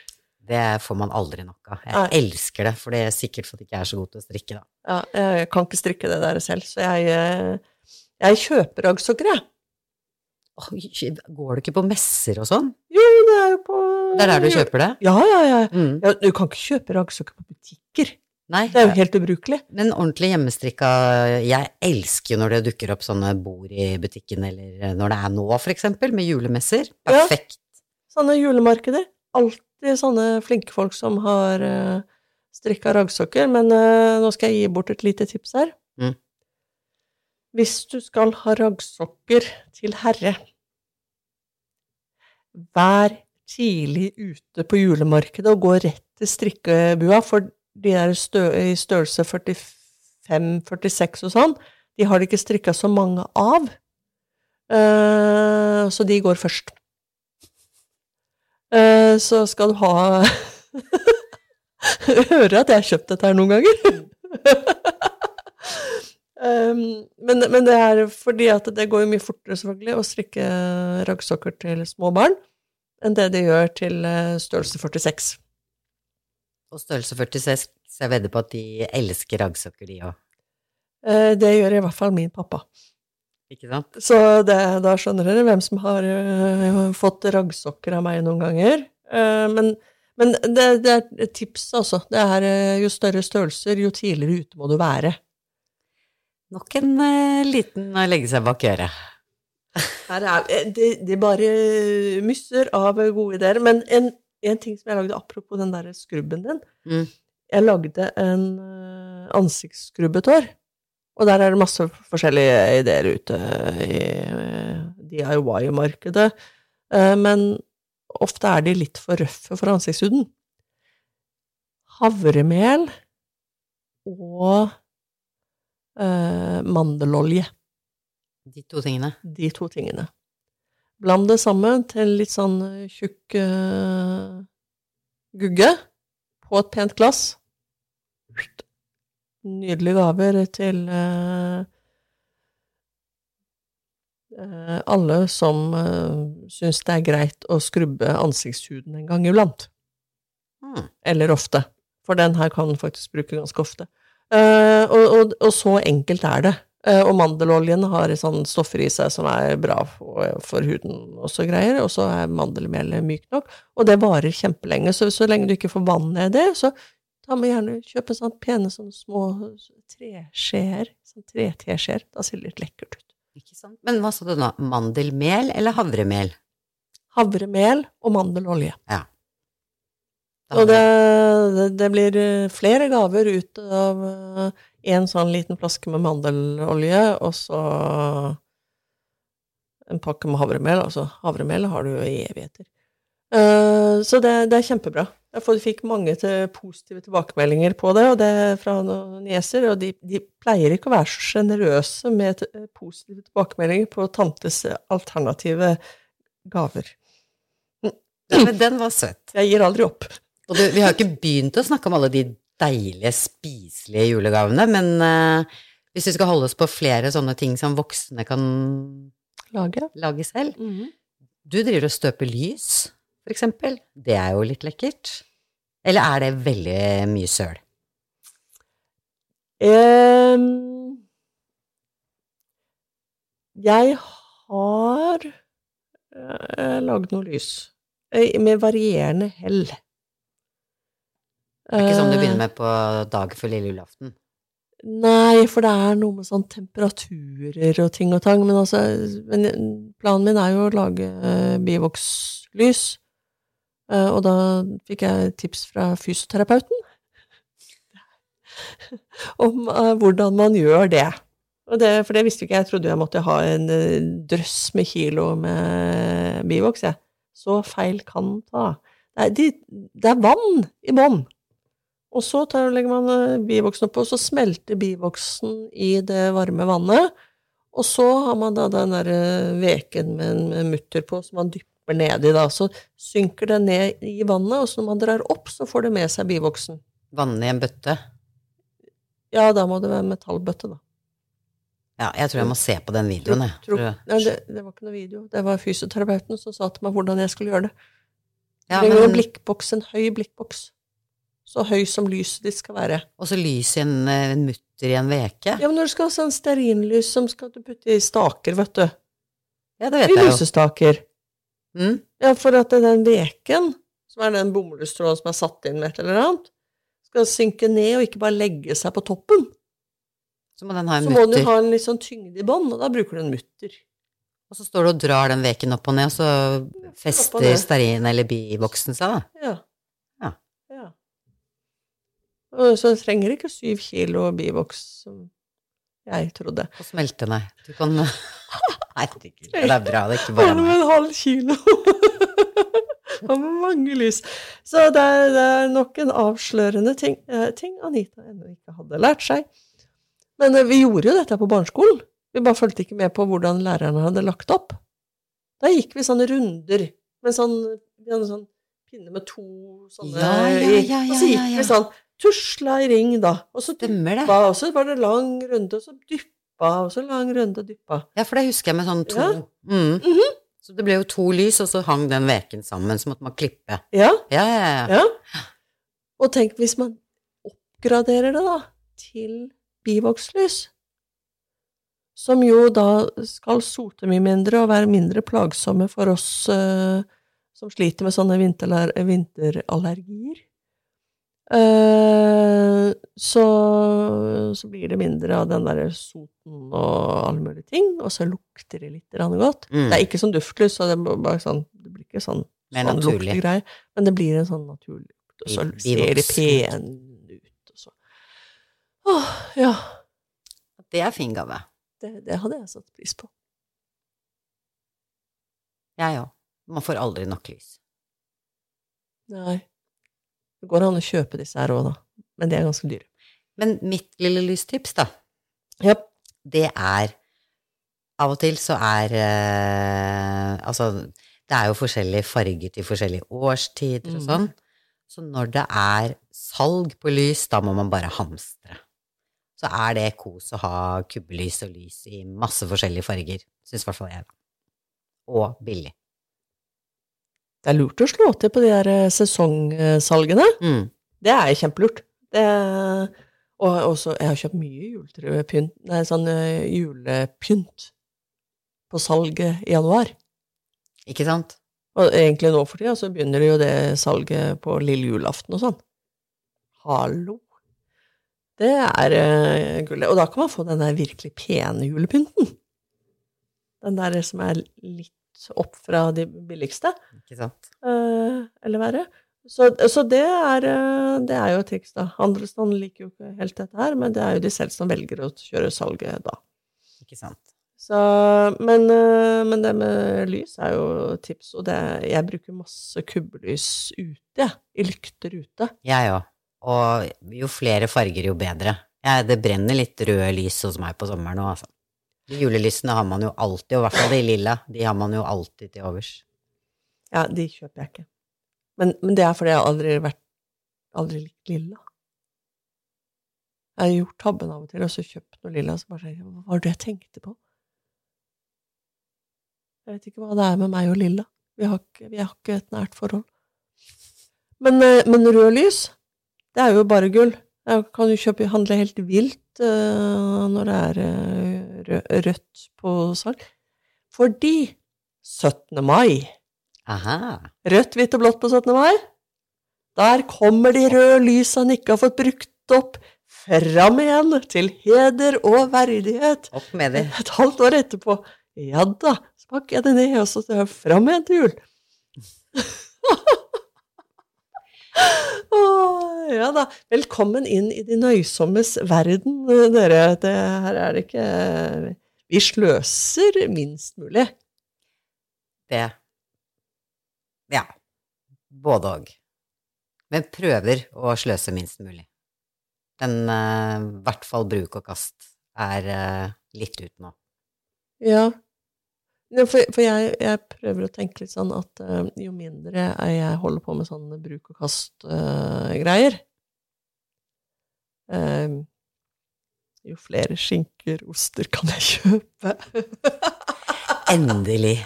det får man aldri nok av. Jeg Nei. elsker det, for det er sikkert fordi jeg ikke er så god til å strikke, da. Ja, jeg kan ikke strikke det der selv, så jeg, eh, jeg kjøper raggsokker, jeg. Går du ikke på messer og sånn? Jo, det er jo på Det er der du kjøper det? Ja, ja, ja. Mm. ja du kan ikke kjøpe raggsokker på butikker. Nei, Det er jo helt ubrukelig. Men ordentlig hjemmestrikka Jeg elsker jo når det dukker opp sånne bord i butikken, eller når det er nå, for eksempel, med julemesser. Perfekt. Ja. Sånne julemarkeder. Alltid sånne flinke folk som har uh, strikka raggsokker. Men eh, nå skal jeg gi bort et lite tips her. Mm. Hvis du skal ha raggsokker til herre, vær tidlig ute på julemarkedet og gå rett til strikkebua, for de der stø i størrelse 45-46 og sånn, de har det ikke strikka så mange av. Uh, så de går først. Uh, så skal du ha Hører at jeg har kjøpt dette her noen ganger. Um, men, men det er fordi at det går jo mye fortere, selvfølgelig, å strikke raggsokker til små barn enn det det gjør til eh, størrelse 46. Og størrelse 46, så jeg vedder på at de elsker raggsokker, de òg. Eh, Det gjør i hvert fall min pappa. Ikke sant? Så det, da skjønner dere hvem som har eh, fått raggsokker av meg noen ganger. Eh, men men det, det er et tips, altså. Det er jo større størrelser, jo tidligere ute må du være. Nok en liten å legge seg bak øret. Her er, de, det, det bare mysser av gode ideer. Men en, en ting som jeg lagde apropos den der skrubben din Mm. Jeg lagde en eh, ansiktsskrubbetår. Og der er det masse forskjellige ideer ute i eh, DIY-markedet. Eh, Men ofte er de litt for røffe for ansiktshuden. Havremel og eh, mandelolje. De to tingene. De to tingene. Bland det sammen til litt sånn eh, tjukk uh, gugge på et pent glass. Nydelige gaver til uh, alle som uh, syns det er greit å skrubbe ansiktshuden en gang iblant. Mm. Eller ofte. For den her kan man faktisk bruke ganske ofte. Og, og, og så enkelt er det. Eh, og mandeloljen har sånn stoffer i seg som er bra for, huden og så greier, og så er mandelmelet mykt nok. Og det varer kjempelenge, så så lenge du ikke får vann ned det, så ta med gjerne kjøpe sånn pene sånne små treskjeer. Sånn treteskjeer. Da ser det litt lekkert ut. Ikke sant? Men hva sa du nå? Mandelmel eller havremel? Havremel og mandelolje. Ja. Og det, det, blir eh, flere gaver ut av én sånn liten flaske med mandelolje, og så en pakke med havremel. Altså, havremel har du jo i evigheter. Uh, så det, det er kjempebra. Jeg fikk mange til positive tilbakemeldinger på det, og det fra noen nieser, og de, de pleier ikke å være så sjenerøse med t- positive tilbakemeldinger på tantes alternative gaver. Ja, men den var søt. Jeg gir aldri opp. Du, vi har ikke begynt å snakke om alle de deilige, spiselige julegavene, men uh, hvis vi skal holde oss på flere sånne ting som voksne kan Lage. lage selv Du driver og støper lys, for eksempel. Det er jo litt lekkert. Eller er det veldig mye søl? Um, jeg har uh, lagd noe lys. Eh, med varierende hell. Det er ikke sånn du Eh, begynner med på dag før lille julaften. Nei, for det er noe med sånn temperaturer og ting og tang. Men altså, men planen min er jo å lage uh, bivokslys. Uh, og da fikk jeg tips fra fysioterapeuten om uh, hvordan man gjør det. Og det. For det visste ikke jeg. Jeg trodde jeg måtte ha en eh, drøss med kilo med bivoks, jeg. Så feil kan ta. Er, de, det er vann i bånn. Og så tar, legger man eh, bivoksen oppå, og så smelter bivoksen i det varme vannet. Og så har man da den der eh, veken med en mutter på som man dypper nedi, da. Så synker det ned i vannet, og så når man drar opp, så får det med seg bivoksen. Vanne i en bøtte. Ja, da må det være metallbøtte, da. Ja, jeg tror jeg må se på den videoen, jeg. Tror, Nei, det, det var ikke noe video. Det var fysioterapeuten som sa til meg hvordan jeg skulle gjøre det. Ja, Du trenger en men- blikkboks, en høy blikkboks. Så høy som lyset ditt skal være. Og så lys i en, eh, en mutter i en veke. Ja, men når du skal ha sånn stearinlys som skal du putte i staker, vet du. Ja, det vet I jeg jo. I lysestaker. Mm. Ja, for at den veken, som er den bomullstråden som er satt inn med et eller annet, skal synke ned og ikke bare legge seg på toppen. Så må den ha en Så må den mutter. ha en litt sånn tyngde i bånn, og da bruker du en mutter. Og så står du og drar den veken opp og ned, og så fester ned. stearin eller bivoksen seg, da. Ja. Og så du trenger ikke syv kilo bivoks, som jeg trodde. Og smelte, nei. Du kan Herregud, det er bra, det er ikke bare meg. en halv kilo. Og mange lys. Så det er, det er nok en avslørende ting, eh, ting Anita ennå ikke hadde lært seg. Men eh, vi gjorde jo dette på barneskolen. Vi bare fulgte ikke med på hvordan lærerne hadde lagt opp. Da gikk vi sånne runder med sånn Vi hadde sånn pinne med to sånne Ja, ja, ja, Og ja, så gikk vi sånn tusla i ring, da. Og så Stemmer det. dyppa, og så var det lang runde, og så dyppa og så lang runde dyppa. Ja, for det husker jeg med sånn to Ja. mm. Mhm. Så det ble jo to lys, og så hang den veken sammen, så måtte man klippe. Ja, Ja, ja, ja. ja. Og tenk hvis man oppgraderer det da, til bivokslys, som jo da skal sote mye mindre og være mindre plagsomme for oss uh, som sliter med sånne vinterallergier. Eh, så, så blir det mindre av den der soten og alle mulige ting, og så lukter det litt godt. Mm. Det er ikke sånn duftlys, så det, sånn, det blir ikke sånn, Mer sånn naturlig. luktegreie, men det blir en sånn naturlig lukt, og så ser de pen pene ut, og så Åh, ja. Det er fin gave. Det, det hadde jeg satt pris på. Jeg òg. Man får aldri nok lys. Nei. Det går an å kjøpe disse her òg, da. Men de er ganske dyre. Men mitt lille lystips, da, yep. det er Av og til så er eh, Altså, det er jo forskjellige farger til forskjellige årstider og Mm. sånn. Så når det er salg på lys, da må man bare hamstre. Så er det kos å ha kubbelys og lys i masse forskjellige farger. Syns i hvert fall jeg. Og billig. Det er lurt å slå til på de der eh, sesongsalgene. Mm. Det er kjempelurt. Det, og også, jeg har kjøpt mye juletrepynt, nei, sånn eh, julepynt på salget i januar. Ikke sant? Og egentlig nå for tida så begynner det jo det salget på lille julaften og sånn. Hallo! Det er uh, gullet. Og da kan man få den der virkelig pene julepynten. Den der som er litt opp fra de billigste, Ikke sant? eh, eller verre. Så, så det, er, eh, det er jo et triks, da. Handelsstanden liker jo ikke helt dette her, men det er jo de selv som velger å kjøre salget da. Ikke sant? Så, men, eh, men det med lys er jo tips, og det, jeg bruker masse kubbelys ute, jeg. I lykter ute. Jeg òg. Og jo flere farger, jo bedre. Ja, det brenner litt røde lys hos meg på sommeren nå, altså. De julelysene har man jo alltid, og i hvert fall de lilla. De har man jo alltid til overs. Ja, de kjøper jeg ikke. Men, men det er fordi jeg aldri har vært aldri likt lilla. Jeg har gjort tabben av og til, og så kjøpt noe lilla, så bare tenker jeg, hva var det jeg tenkte på? Jeg vet ikke hva det er med meg og lilla. Vi har ikke, vi har ikke et nært forhold. Men, eh, men rød lys, det er jo bare gull. Jeg kan jo kjøpe, handle helt vilt uh, når det er rø- rødt på salg. Fordi 17. mai Aha. Rødt, hvitt og blått på 17. mai. Der kommer de røde lysa han ikke har fått brukt opp, fram igjen, til heder og verdighet. Opp med det. Et halvt år etterpå. Ja da, så pakker jeg det ned, og så fram igjen til jul. Åh, ja da. Velkommen inn i de nøysommes verden, dere. Det, her er det ikke Vi sløser minst mulig. Det Ja. Både òg. Men prøver å sløse minst mulig. Den eh, i hvert fall bruk og kast er uh, litt ut nå. Ja. For, for jeg, jeg prøver å tenke litt sånn at uh, jo mindre jeg holder på med sånne bruk og kast-greier Jo flere skinker, oster kan jeg kjøpe. Endelig.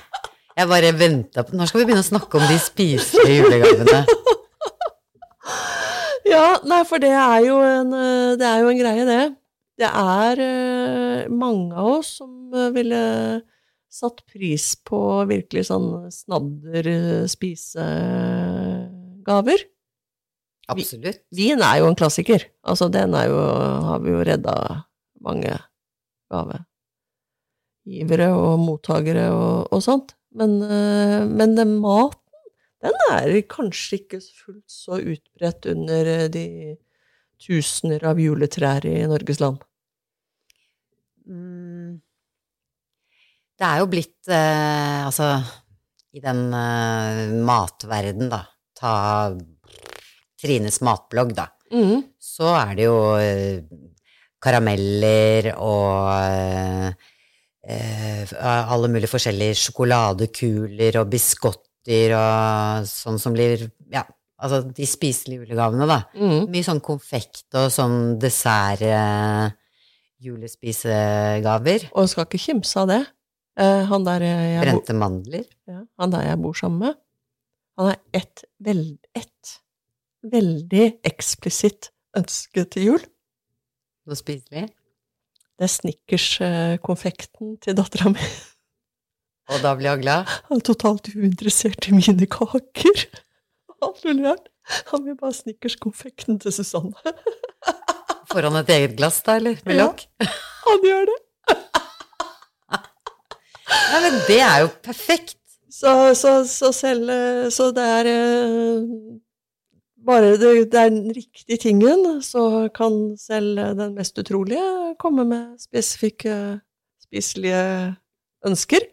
Jeg bare venta på Når skal vi begynne å snakke om de spiselige julegavene? ja, nei, for det er jo en, eh, det er jo en greie, det. Det er eh, mange av oss som eh, ville satt pris på virkelig sånn snadder eh. Absolutt. Vin er jo en klassiker. Altså, den er jo, har vi jo redda mange gavegivere og mottakere og, og sånt. Men, eh, men den maten, den er kanskje ikke fullt så utbredt under eh, de tusener av juletrær i Norges land. Mm. Det er jo blitt eh, Altså, i den eh, matverden, da, ta Trines matblogg, da, Mm. så er det jo eh, karameller og eh, eh, alle mulige forskjellige sjokoladekuler og biskotter og sånn som blir Ja, altså de spiselige julegavene, da. Mm. Mye sånn konfekt og sånn dessert, eh, julespisegaver. Og skal ikke kimse av det. Eh, han, der jeg, jeg, Brente mandler. ja, han der jeg bor sammen med, han har ett veld, et veldig eksplisitt ønske til jul. Noe spiselig. Det er Snickers-konfekten til dattera mi. Og da blir han glad. Han er totalt uinteressert i mine kaker. Alt mulig rart. Han vil bare ha snickerskonfekten til Susanne. Får han et eget glass, da, eller? Med Ja. Han gjør det. Nei, men det er jo perfekt. Så, så, så selv eh, Så det er eh, bare det, det er den riktige tingen, så kan selv den mest utrolige komme med spesifikke, spiselige ønsker.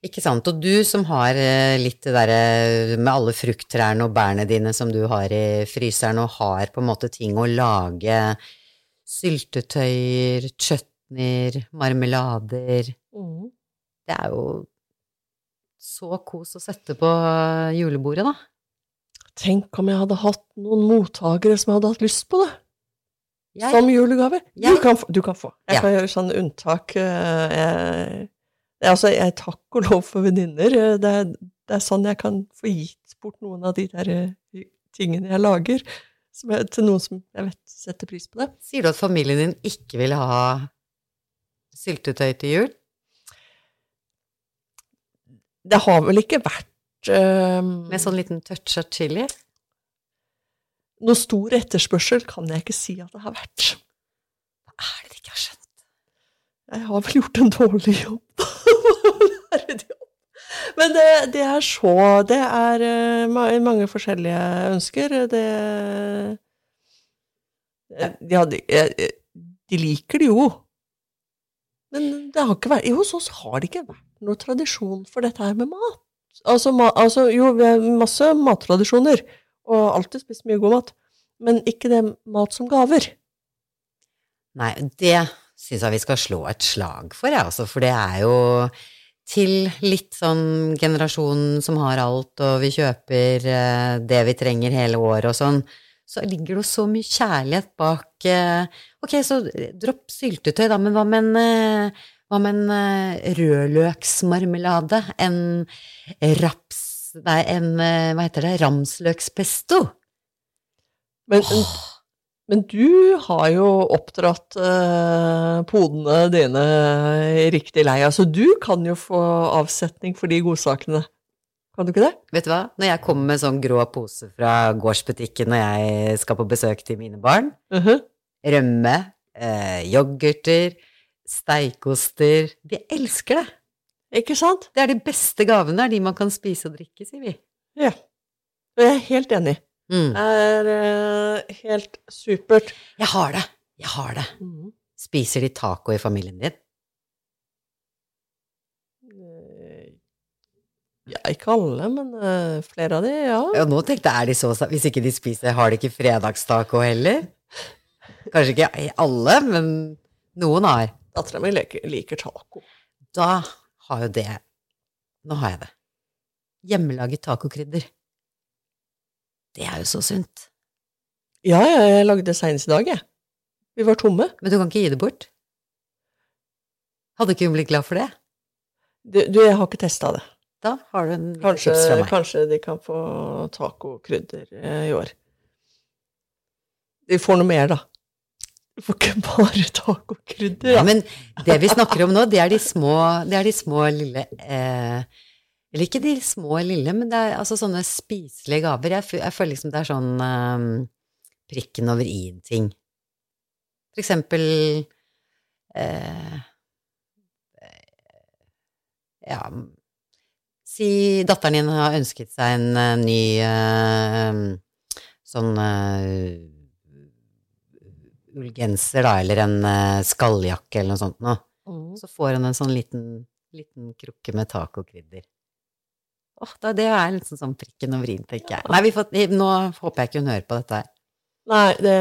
Ikke sant. Og du som har eh, litt det derre med alle frukttrærne og bærene dine som du har i fryseren, og har på en måte ting å lage syltetøyer, chutneyer, marmelader Det er jo så kos å sette på julebordet, da. Tenk om jeg hadde hatt noen mottakere som hadde hatt lyst på det. Jeg, Som julegave. Jeg- Du, kan få, du kan få. Jeg Ja. kan gjøre sånne unntak. eh, Jeg, altså, jeg takk og lov for venninner. eh, Det, det er sånn jeg kan få gitt bort noen av de der eh, tingene jeg lager, som jeg, til noen som jeg vet setter pris på det. sier du at familien din ikke vil ha syltetøy til jul? Det har vel ikke vært uh, Med sånn liten touch av chili? noe stor etterspørsel, kan jeg ikke si at det har vært. Hva er det de ikke har skjønt? Jeg har vel gjort en dårlig jobb. Men det, det er så Det er eh, mange forskjellige ønsker. Det Ja, de, eh, de liker det jo. Men det har ikke vært, hos oss har det ikke vært noe tradisjon for dette her med mat. Altså, ma, altså jo, vi har masse mattradisjoner, og alltid spist mye god mat. Men ikke det mat som gaver. Nei, det syns jeg vi skal slå et slag for, jeg, altså. For det er jo til litt sånn generasjonen som har alt, og vi kjøper eh, det vi trenger hele året og sånn, så ligger det jo så mye kjærlighet bak eh, Ok, så dropp syltetøy, da, men hva med en eh, hva med en eh, rødløksmarmelade? En raps... Nei, en eh, Hva heter det? Ramsløkspesto? Men, men du har jo oppdratt eh, podene dine i riktig lei. Altså, du kan jo få avsetning for de godsakene. Kan du ikke det? Vet du hva? Når jeg kommer med sånn grå pose fra gårdsbutikken når jeg skal på besøk til mine barn, Mhm. rømme, eh, yoghurter, steikoster De elsker det! Ikke sant? Det er de beste gavene, er de man kan spise og drikke, sier vi. Ja. Og jeg er helt enig. Mm. Det er uh, helt supert. Jeg har det! Jeg har det. Spiser de taco i familien din? Eh, Ja, ikke alle, men uh, flere av de, ja. Ja, nå tenkte jeg, er de så Hvis ikke de spiser, har de ikke fredagstaco heller? Kanskje ikke alle, men noen har. Dattera mi liker, taco. Da har jo det Nå har jeg det. Hjemmelaget tacokrydder. Det er jo så sunt. Ja, ja, jeg lagde det senest i dag, jeg. Vi var tomme. Men du kan ikke gi det bort? Hadde ikke hun blitt glad for det? Du, du jeg har ikke testa det. Da har du en Kanskje, tips fra meg. kanskje de kan få tacokrydder eh, i år. De får noe mer, da. De får ikke bare tacokrydder. Ja, men det vi snakker om nå, det er de små, er de små lille eh, Eller ikke de små lille, men det er altså sånne spiselige gaver. Jeg, jeg føler liksom det er sånn eh, prikken over i-en-ting. For eksempel eh, Ja, si datteren din har ønsket seg en eh, ny eh, sånn eh, ullgenser, da, eller en eh, skalljakke eller noe sånt noe. Mm. Så får hun en sånn liten, liten krukke med tacokrydder. Åh, da, det er litt sånn prikken og i-en, tenker jeg. Nei, vi får, nå håper jeg ikke hun hører på dette her. Nei, det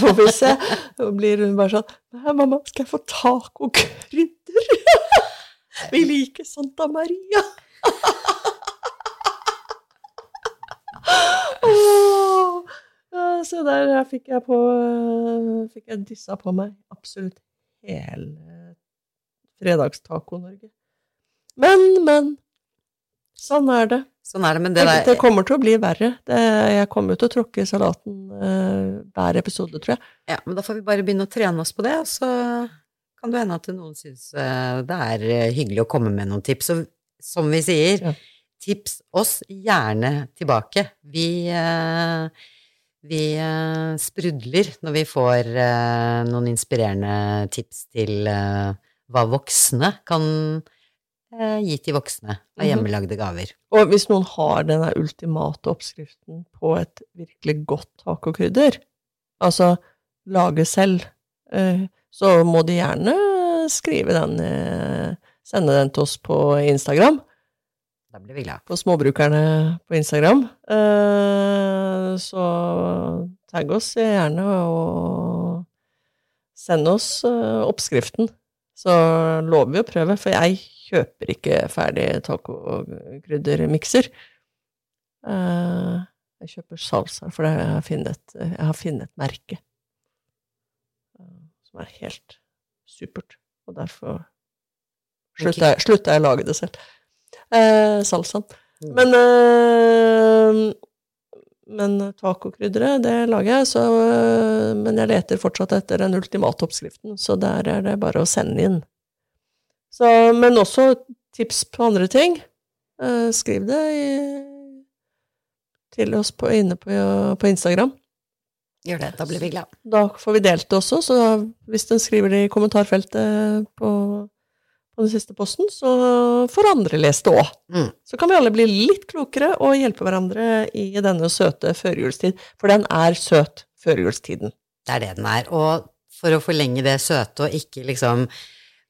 får vi se. Så blir hun bare sånn Nei, mamma, skal jeg få tacokrydder? Vi liker Santa Maria. Så der fikk jeg på Fikk jeg dyssa på meg absolutt hele fredagstaco-Norge. Men, men. Sånn er det. Sånn er det, men det der det kommer til å bli verre. Det, jeg kommer til å tråkke salaten uh, hver episode, tror jeg. Ja, men da får vi bare begynne å trene oss på det, og så kan det hende at noen syns uh, det er eh, hyggelig å komme med noen tips. Og som vi sier, Ja. tips oss gjerne tilbake. Vi, eh, vi eh, sprudler når vi får eh, noen inspirerende tips til eh, hva voksne kan gi til voksne av Mhm. hjemmelagde gaver. Og hvis noen har denne ultimate oppskriften på et virkelig godt tacokrydder, altså lage selv, så må de gjerne skrive den, sende den til oss på Instagram. Da blir vi glad. på småbrukerne på Instagram. Eh, Så tagg oss gjerne og send oss eh, oppskriften. Så lover vi å prøve, for jeg kjøper ikke ferdig tacokryddermikser. Eh, Jeg kjøper salsa, for jeg har funnet, jeg har funnet et merke som er helt supert. Og derfor slutta jeg, jeg å lage det selv. Eh, salsaen. Mm. Men, eh, men tacokrydderet, det lager jeg, så, men jeg leter fortsatt etter den ultimate oppskriften, så der er det bare å sende inn. Så, men også tips på andre ting. Eh, skriv det i, til oss på, inne på, på Instagram. Gjør det, da blir vi glad. Da får vi delt det også, så hvis den skriver det i kommentarfeltet på, på den siste posten, så får andre lest det òg. Mm. Så kan vi alle bli litt klokere og hjelpe hverandre i denne søte førjulstid. For den er søt, førjulstiden. Det er det den er. Og for å forlenge det søte og ikke liksom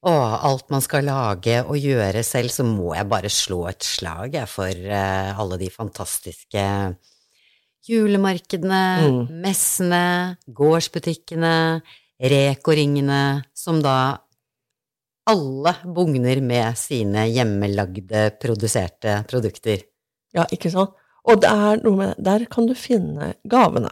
å, alt man skal lage og gjøre selv, så må jeg bare slå et slag jeg, for uh, alle de fantastiske julemarkedene, Mm. messene, gårdsbutikkene, Reko-ringene, som da alle bugner med sine hjemmelagde, produserte produkter. Ja, ikke sant? Og med Der kan du finne gavene.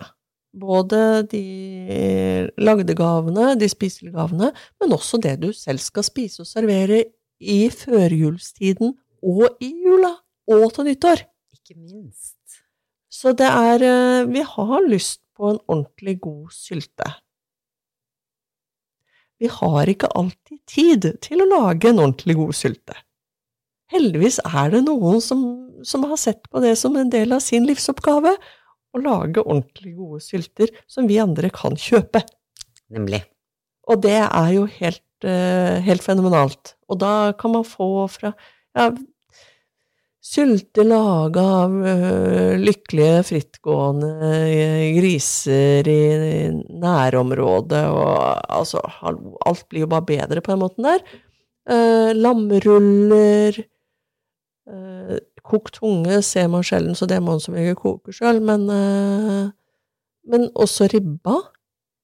Både de lagde gavene, de spiselige gavene, men også det du selv skal spise og servere i førjulstiden og i jula og til nyttår. Ikke minst. Så det er eh, Vi har lyst på en ordentlig god sylte. Vi har ikke alltid tid til å lage en ordentlig god sylte. Heldigvis er det noen som, som har sett på det som en del av sin livsoppgave, å lage ordentlig gode sylter som vi andre kan kjøpe. Nemlig. Og det er jo helt, eh, helt fenomenalt. Og da kan man få fra ja, sylte laga av uh, lykkelige, frittgående eh, griser i nærområdet, og altså, hallo, alt blir jo bare bedre på den måten der. Uh, lammeruller uh, Kokt tunge ser man sjelden, så det må man som regel koke sjøl, men, men også ribba.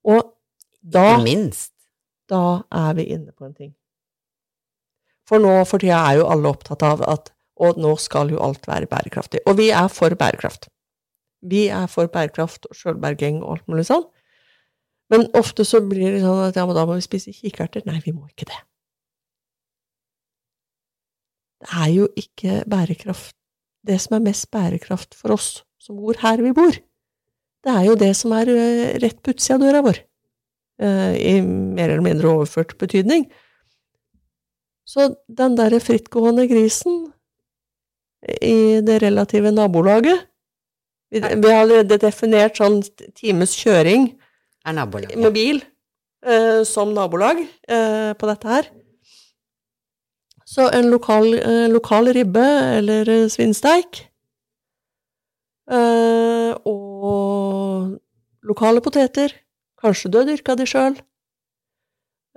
Og da minst. da er vi inne på en ting. For nå for tida er jo alle opptatt av at og nå skal jo alt være bærekraftig. Og vi er for bærekraft. Vi er for bærekraft og sjølberging og alt mulig sånn. Men ofte så blir det sånn at ja, men da må vi spise kikerter. Nei, vi må ikke det. Det er jo ikke bærekraft Det som er mest bærekraft for oss som bor her vi bor, det er jo det som er eh, rett på utsida av døra vår eh, i mer eller mindre overført betydning. Så den derre frittgående grisen i det relative nabolaget Vi, vi har allerede definert sånn times kjøring med bil eh, som nabolag eh, på dette her. Så en lokal, eh, lokal ribbe eller svinsteik eh, og lokale poteter. Kanskje du har dyrka de sjøl.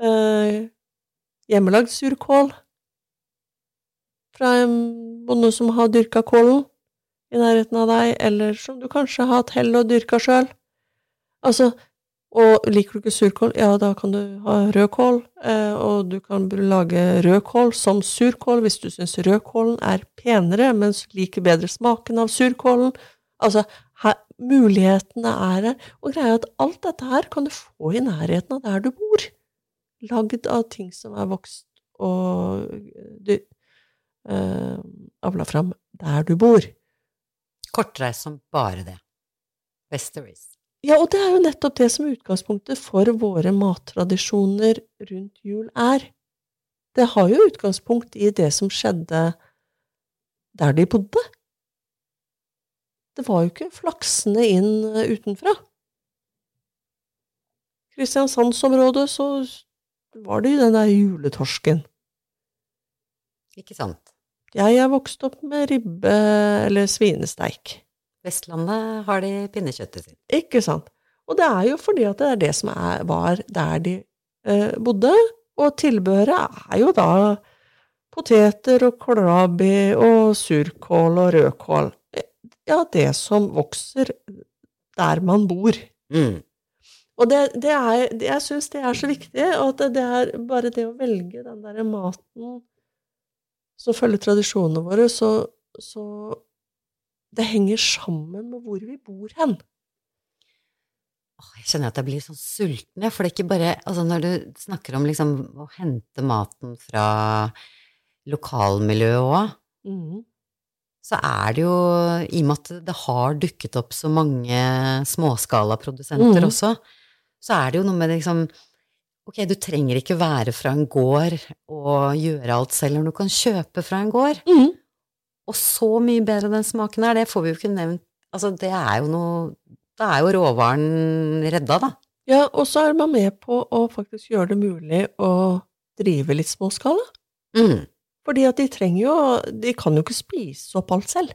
Eh, hjemmelagd surkål fra en bonde som har dyrka kålen i nærheten av deg, eller som du kanskje har hatt hell og dyrka sjøl. Altså, og liker du ikke surkål, ja, da kan du ha rødkål, eh, og du kan lage rødkål som surkål hvis du syns rødkålen er penere, mens liker bedre smaken av surkålen. Altså, her, mulighetene er her. Og greia er at alt dette her kan du få i nærheten av der du bor. Lagd av ting som er vokst og du, uh, avla fram der du bor. Kortreist som bare det. Westeris. Ja, og det er jo nettopp det som utgangspunktet for våre mattradisjoner rundt jul er. Det har jo utgangspunkt i det som skjedde der de bodde. Det var jo ikke flaksende inn eh, utenfra. Kristiansandsområdet så var det jo den der juletorsken. Ikke sant. Jeg er vokst opp med ribbe eller svinesteik. Vestlandet har de pinnekjøttet sitt. Ikke sant. Og det er jo fordi at det er det som er, var der de eh, bodde, og tilbehøret er jo da poteter og kålrabi og surkål og rødkål. Ja, det som vokser der man bor. Mm. Og det, det er, jeg syns det er så viktig, og at det, er bare det å velge den derre maten som følger tradisjonene våre, så, så det henger sammen med hvor vi bor hen. Jeg kjenner at jeg blir sånn sulten. For det er ikke bare Altså, når du snakker om liksom å hente maten fra lokalmiljøet òg, Mm. så er det jo I og med at det har dukket opp så mange småskalaprodusenter mm. også, så er det jo noe med liksom Ok, du trenger ikke være fra en gård og gjøre alt selv, når du kan kjøpe fra en gård. Mm. Og så mye bedre den smaken er, det får vi jo ikke nevnt. Altså, det er jo noe Da er jo råvaren redda, da. Ja, og så er man med på å faktisk gjøre det mulig å drive litt småskala. Mm. Fordi at de trenger jo De kan jo ikke spise opp alt selv.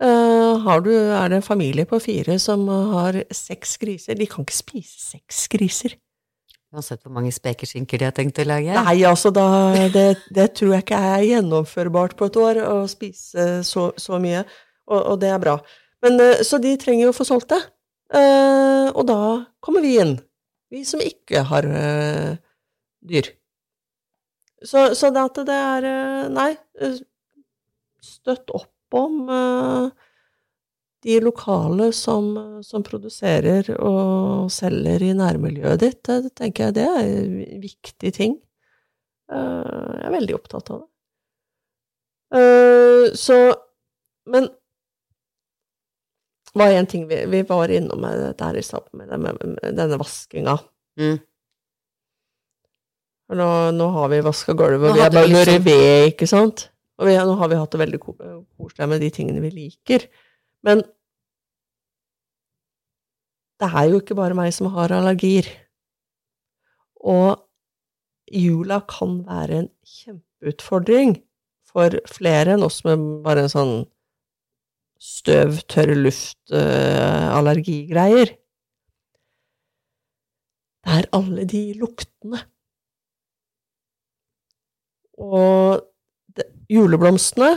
Uh, har du, er det en familie på fire som har seks griser? De kan ikke spise seks griser. Uansett hvor mange spekeskinker de har tenkt å lage. Nei, altså, da, det, det tror jeg ikke er gjennomførbart på et år, å spise så, så mye, og, og det er bra. Men, eh, så de trenger jo å få solgt det. Eh, og da kommer vi inn, vi som ikke har eh, dyr. Så, så det at det er Nei, støtt opp om eh, de lokale som, som produserer og selger i nærmiljøet ditt. Det tenker jeg det er en viktig ting. Eh, jeg er veldig opptatt av det. Eh, så Men var en ting vi, vi var innom her i stad, med, denne vaskinga. Mm. Nå, nå har vi vaska gulvet, og vi har bare liksom- ved, ikke sant? Og vi, nå har vi hatt det veldig koselig med de tingene vi liker. Men det er jo ikke bare meg som har allergier. Og jula kan være en kjempeutfordring for flere enn oss med bare en sånn støv, tørr luft, uh, allergigreier. Det er alle de luktene. Og det, juleblomstene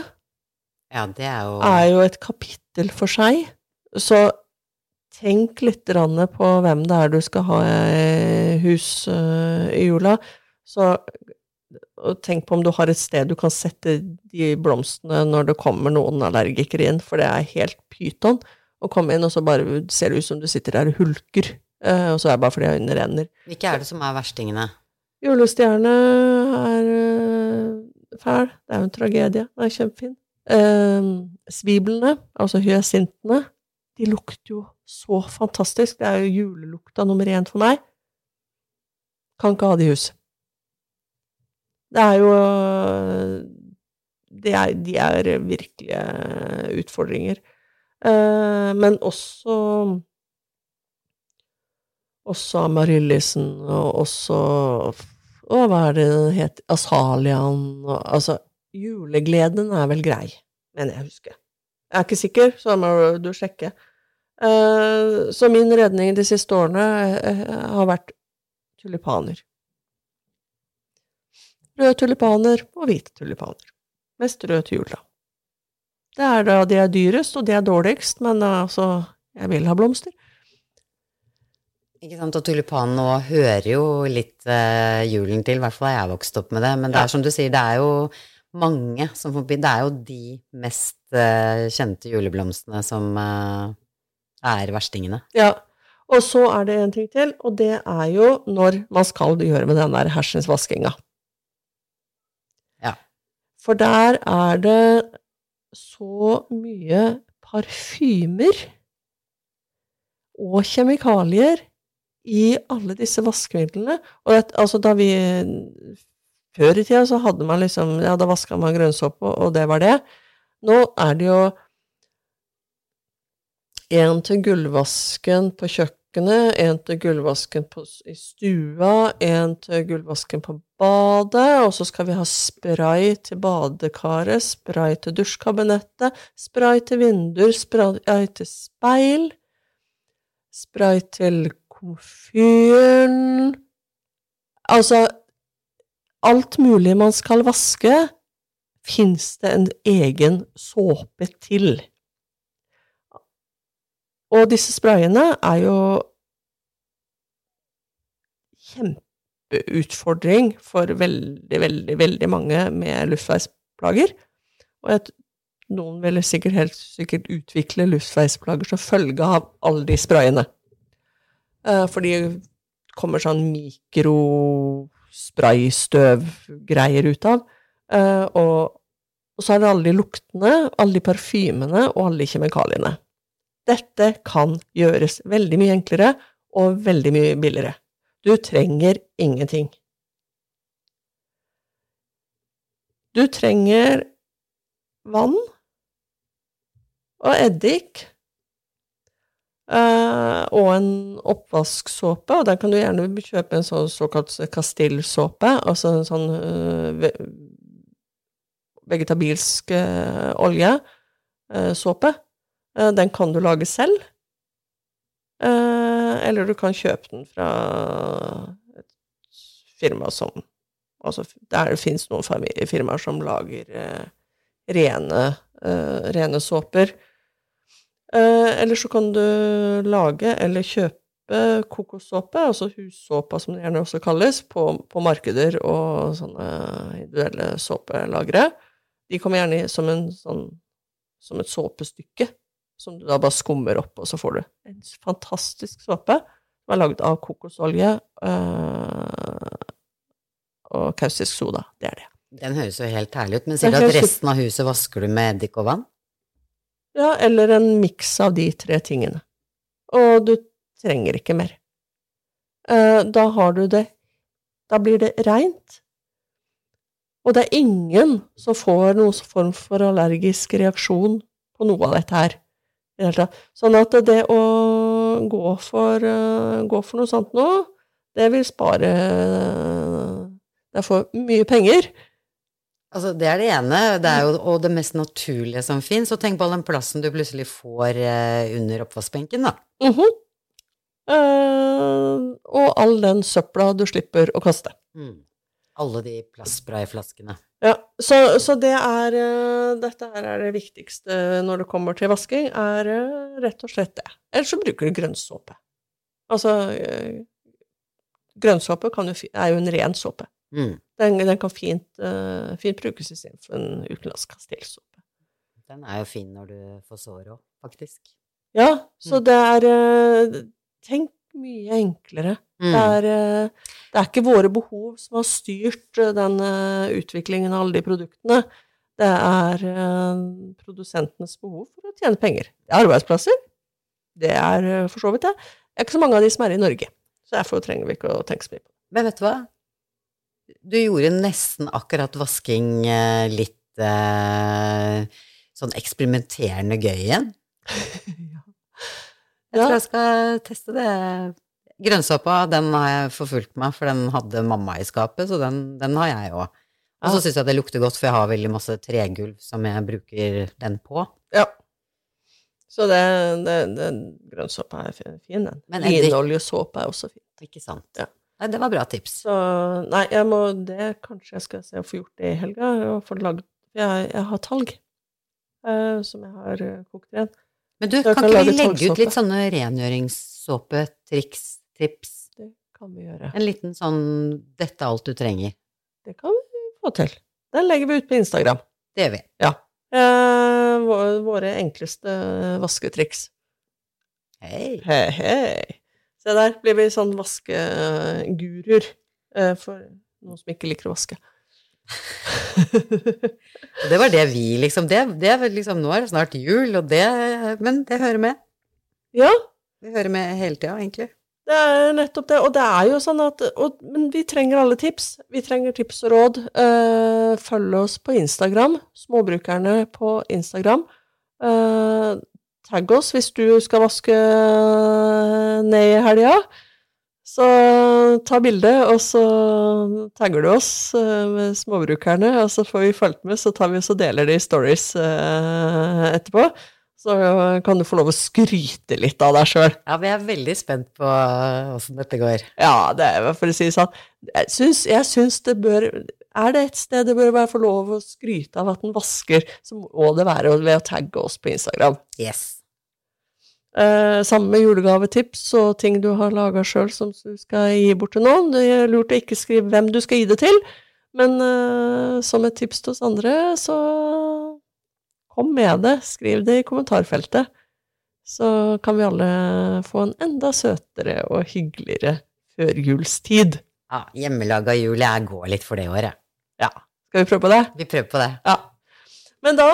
Ja, det er jo er jo et kapittel for seg, så tenk litt på hvem det er du skal ha i hus eh, i jula. Så og tenk på om du har et sted du kan sette de blomstene når det kommer noen allergikere inn, for det er helt pyton å komme inn, og så bare ser det ut som du sitter der og hulker, eh, og så er det bare fordi øynene renner. Hvilke er det som er verstingene? Julestjerne er fæl. Det er jo en tragedie. Den er kjempefin. Eh, sviblene, altså hyasintene, de lukter jo så fantastisk. Det er jo julelukta nummer én for meg. Kan ikke ha det i hus. Det er jo det er, De er virkelige utfordringer. Eh, men også også Amaryllisen, og også og hva er det den heter Asalian og, Altså, julegleden er vel grei, mener jeg å huske. Jeg er ikke sikker, så må du sjekke. Eh, så min redning de siste årene eh, har vært tulipaner. Røde tulipaner og hvite tulipaner. Mest rød til jula. Det er da de er dyrest, og de er dårligst, men altså, jeg vil ha blomster. Ikke sant, og tulipanen nå hører jo litt eh, julen til, i hvert fall har jeg vokst opp med det, men det er som du sier, det er jo mange som forbi, det er jo de mest eh, kjente juleblomstene som eh, er verstingene. Ja. Og så er det en ting til, og det er jo når man skal gjøre med den der hersens vaskinga. Ja. For der er det så mye parfymer og kjemikalier i alle disse vaskemidlene. Og det, altså da vi Før i tida så hadde man liksom Ja, da vaska man grønnsåpe, og det var det. Nå er det jo en til gulvvasken på kjøkkenet, en til gulvvasken i stua, en til gulvvasken på badet, og så skal vi ha spray til badekaret, spray til dusjkabinettet, spray til vinduer, spray til speil, spray til komfyren Altså, alt mulig man skal vaske, fins det en egen såpe til. Og disse sprayene er jo kjempeutfordring for veldig, veldig, veldig mange med luftveisplager. Og jeg, noen vil sikkert helt sikkert utvikle luftveisplager som følge av alle de sprayene. Eh, for de kommer sånn mikrospraystøvgreier ut av. Uh, og, og så er det alle de luktene, alle de parfymene og alle de kjemikaliene. Dette kan gjøres veldig mye enklere og veldig mye billigere. Du trenger ingenting. Du trenger vann og eddik eh, og en oppvasksåpe, og der kan du gjerne kjøpe en sånn såkalt Castille-såpe, altså en sånn uh, vegetabilsk uh, oljesåpe. Uh, den kan du lage selv, eller du kan kjøpe den fra et firma som Altså, der det finnes noen firmaer som lager rene, rene såper. Eh, eller så kan du lage eller kjøpe kokossåpe, altså hussåpa som det gjerne også kalles, på, på markeder og sånne individuelle såpelagre. De kommer gjerne som, en, sånn, som et såpestykke, som du da bare skummer opp, og så får du en fantastisk såpe som er lagd av kokosolje øh, og kaustisk soda. Det er det. Den høres jo helt herlig ut, men sier du at resten av huset vasker du med eddik og vann? Ja, eller en miks av de tre tingene. Og du trenger ikke mer. Eh, da har du det Da blir det reint. Og det er ingen som får noen form for allergisk reaksjon på noe av dette her. Sånn at det å gå for, uh, gå for noe sånt nå, det vil spare uh, Det får mye penger. Altså, det er det ene, det er jo og det mest naturlige som fins. Og tenk på all den plassen du plutselig får eh, under oppvaskbenken, da. Mm -hmm. uh, og all den søpla du slipper å kaste. Mm. Alle de plastsprayflaskene. Ja, så, så, det er uh, Dette her er det viktigste når det kommer til vasking, er uh, rett og slett det. Ellers så bruker du grønnsåpe. Altså Grønnsåpe er jo en ren såpe. Mm. Den, den, kan fint, uh, fint brukes istedenfor en utenlandsk kastellsåpe. Den er jo fin når du får sår òg, faktisk. Ja, så mm. det er uh, Tenk mye enklere. Mm. Det, er, uh, det, er, ikke våre behov som har styrt den utviklingen av alle de produktene. Det er produsentenes behov for å tjene penger. Det er arbeidsplasser. Det er for så vidt det. Det er ikke så mange av de som er i Norge. Så derfor trenger vi ikke å tenke så mye på det. Men vet du hva? Du gjorde nesten akkurat vasking eh, litt eh, sånn eksperimenterende gøy igjen. ja. Jeg tror jeg skal teste det. Grønnsåpa, den har jeg forfulgt meg, for den hadde mamma i skapet, så den, den har jeg òg. Og så syns jeg det lukter godt, for jeg har veldig masse tregulv som jeg bruker den på. Ja. Så det, det, det grønnsåpa er fin, den. Linoljesåpe er også fin. Ikke sant. Ja. Nei, det var bra tips. Så nei, jeg må det Kanskje jeg skal se å få gjort det i helga, og få lagd jeg, jeg har talg uh, som jeg har uh, kokt igjen. Men du, kan, kan ikke vi legge ut litt sånne rengjøringssåpe-triks, tips? Det kan vi gjøre. En liten sånn 'dette er alt du trenger'. Det kan vi få til. Den legger vi ut på Instagram. Det gjør vi. Ja. Uh, våre enkleste vasketriks. Hei. Hei, hei. Se der, blir vi sånn vaskeguruer eh, for noen som ikke liker å vaske. Det var det vi liksom det, det liksom, Nå er det snart jul, og det Men det hører med. ja, Vi hører med hele tida, egentlig. det er nettopp det. Og det er jo sånn at og, Men vi trenger alle tips. Vi trenger tips og råd. Eh, følg oss på Instagram. Småbrukerne på Instagram. Eh, tagg oss hvis du skal vaske ned i helga. Så ta bilde, og så tagger du oss eh, med småbrukerne, og så får vi fulgt med, så tar vi og deler det i stories eh, etterpå. Så kan du få lov å skryte litt av deg sjøl. Ja, vi er veldig spent på åssen dette går. Ja, det er for å si det sånn. Jeg syns, jeg syns det bør Er det et sted det bør være få lov å skryte av at den vasker, så må det være ved å tagge oss på Instagram. Yes. Eh, samme med julegavetips og ting du har laga sjøl som du skal gi bort til noen. Det er lurt å ikke skrive hvem du skal gi det til, men eh, som et tips til oss andre, så kom med det. Skriv det i kommentarfeltet. Så kan vi alle få en enda søtere og hyggeligere førjulstid. Ja, Hjemmelaga jul, jeg går litt for det året. Ja, skal vi prøve på det? Vi prøver på det. Ja. Men da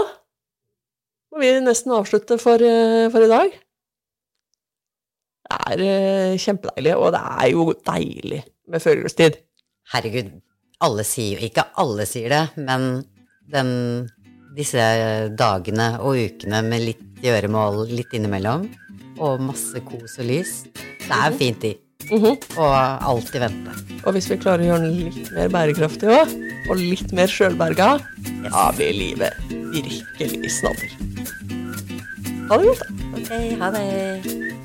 må vi nesten avslutte for, eh, for i dag. Det er eh, kjempedeilig, og det er jo deilig med førjulstid. Herregud, alle sier Ikke alle sier det, men den, disse dagene og ukene med litt gjøremål litt innimellom, og masse kos og lys, det er fint i. -hmm. Og alltid vente. Og hvis vi klarer å gjøre den litt mer bærekraftig òg, og litt mer sjølberga, da blir livet virkelig snadder. Ha det godt, da. Ok, ha det.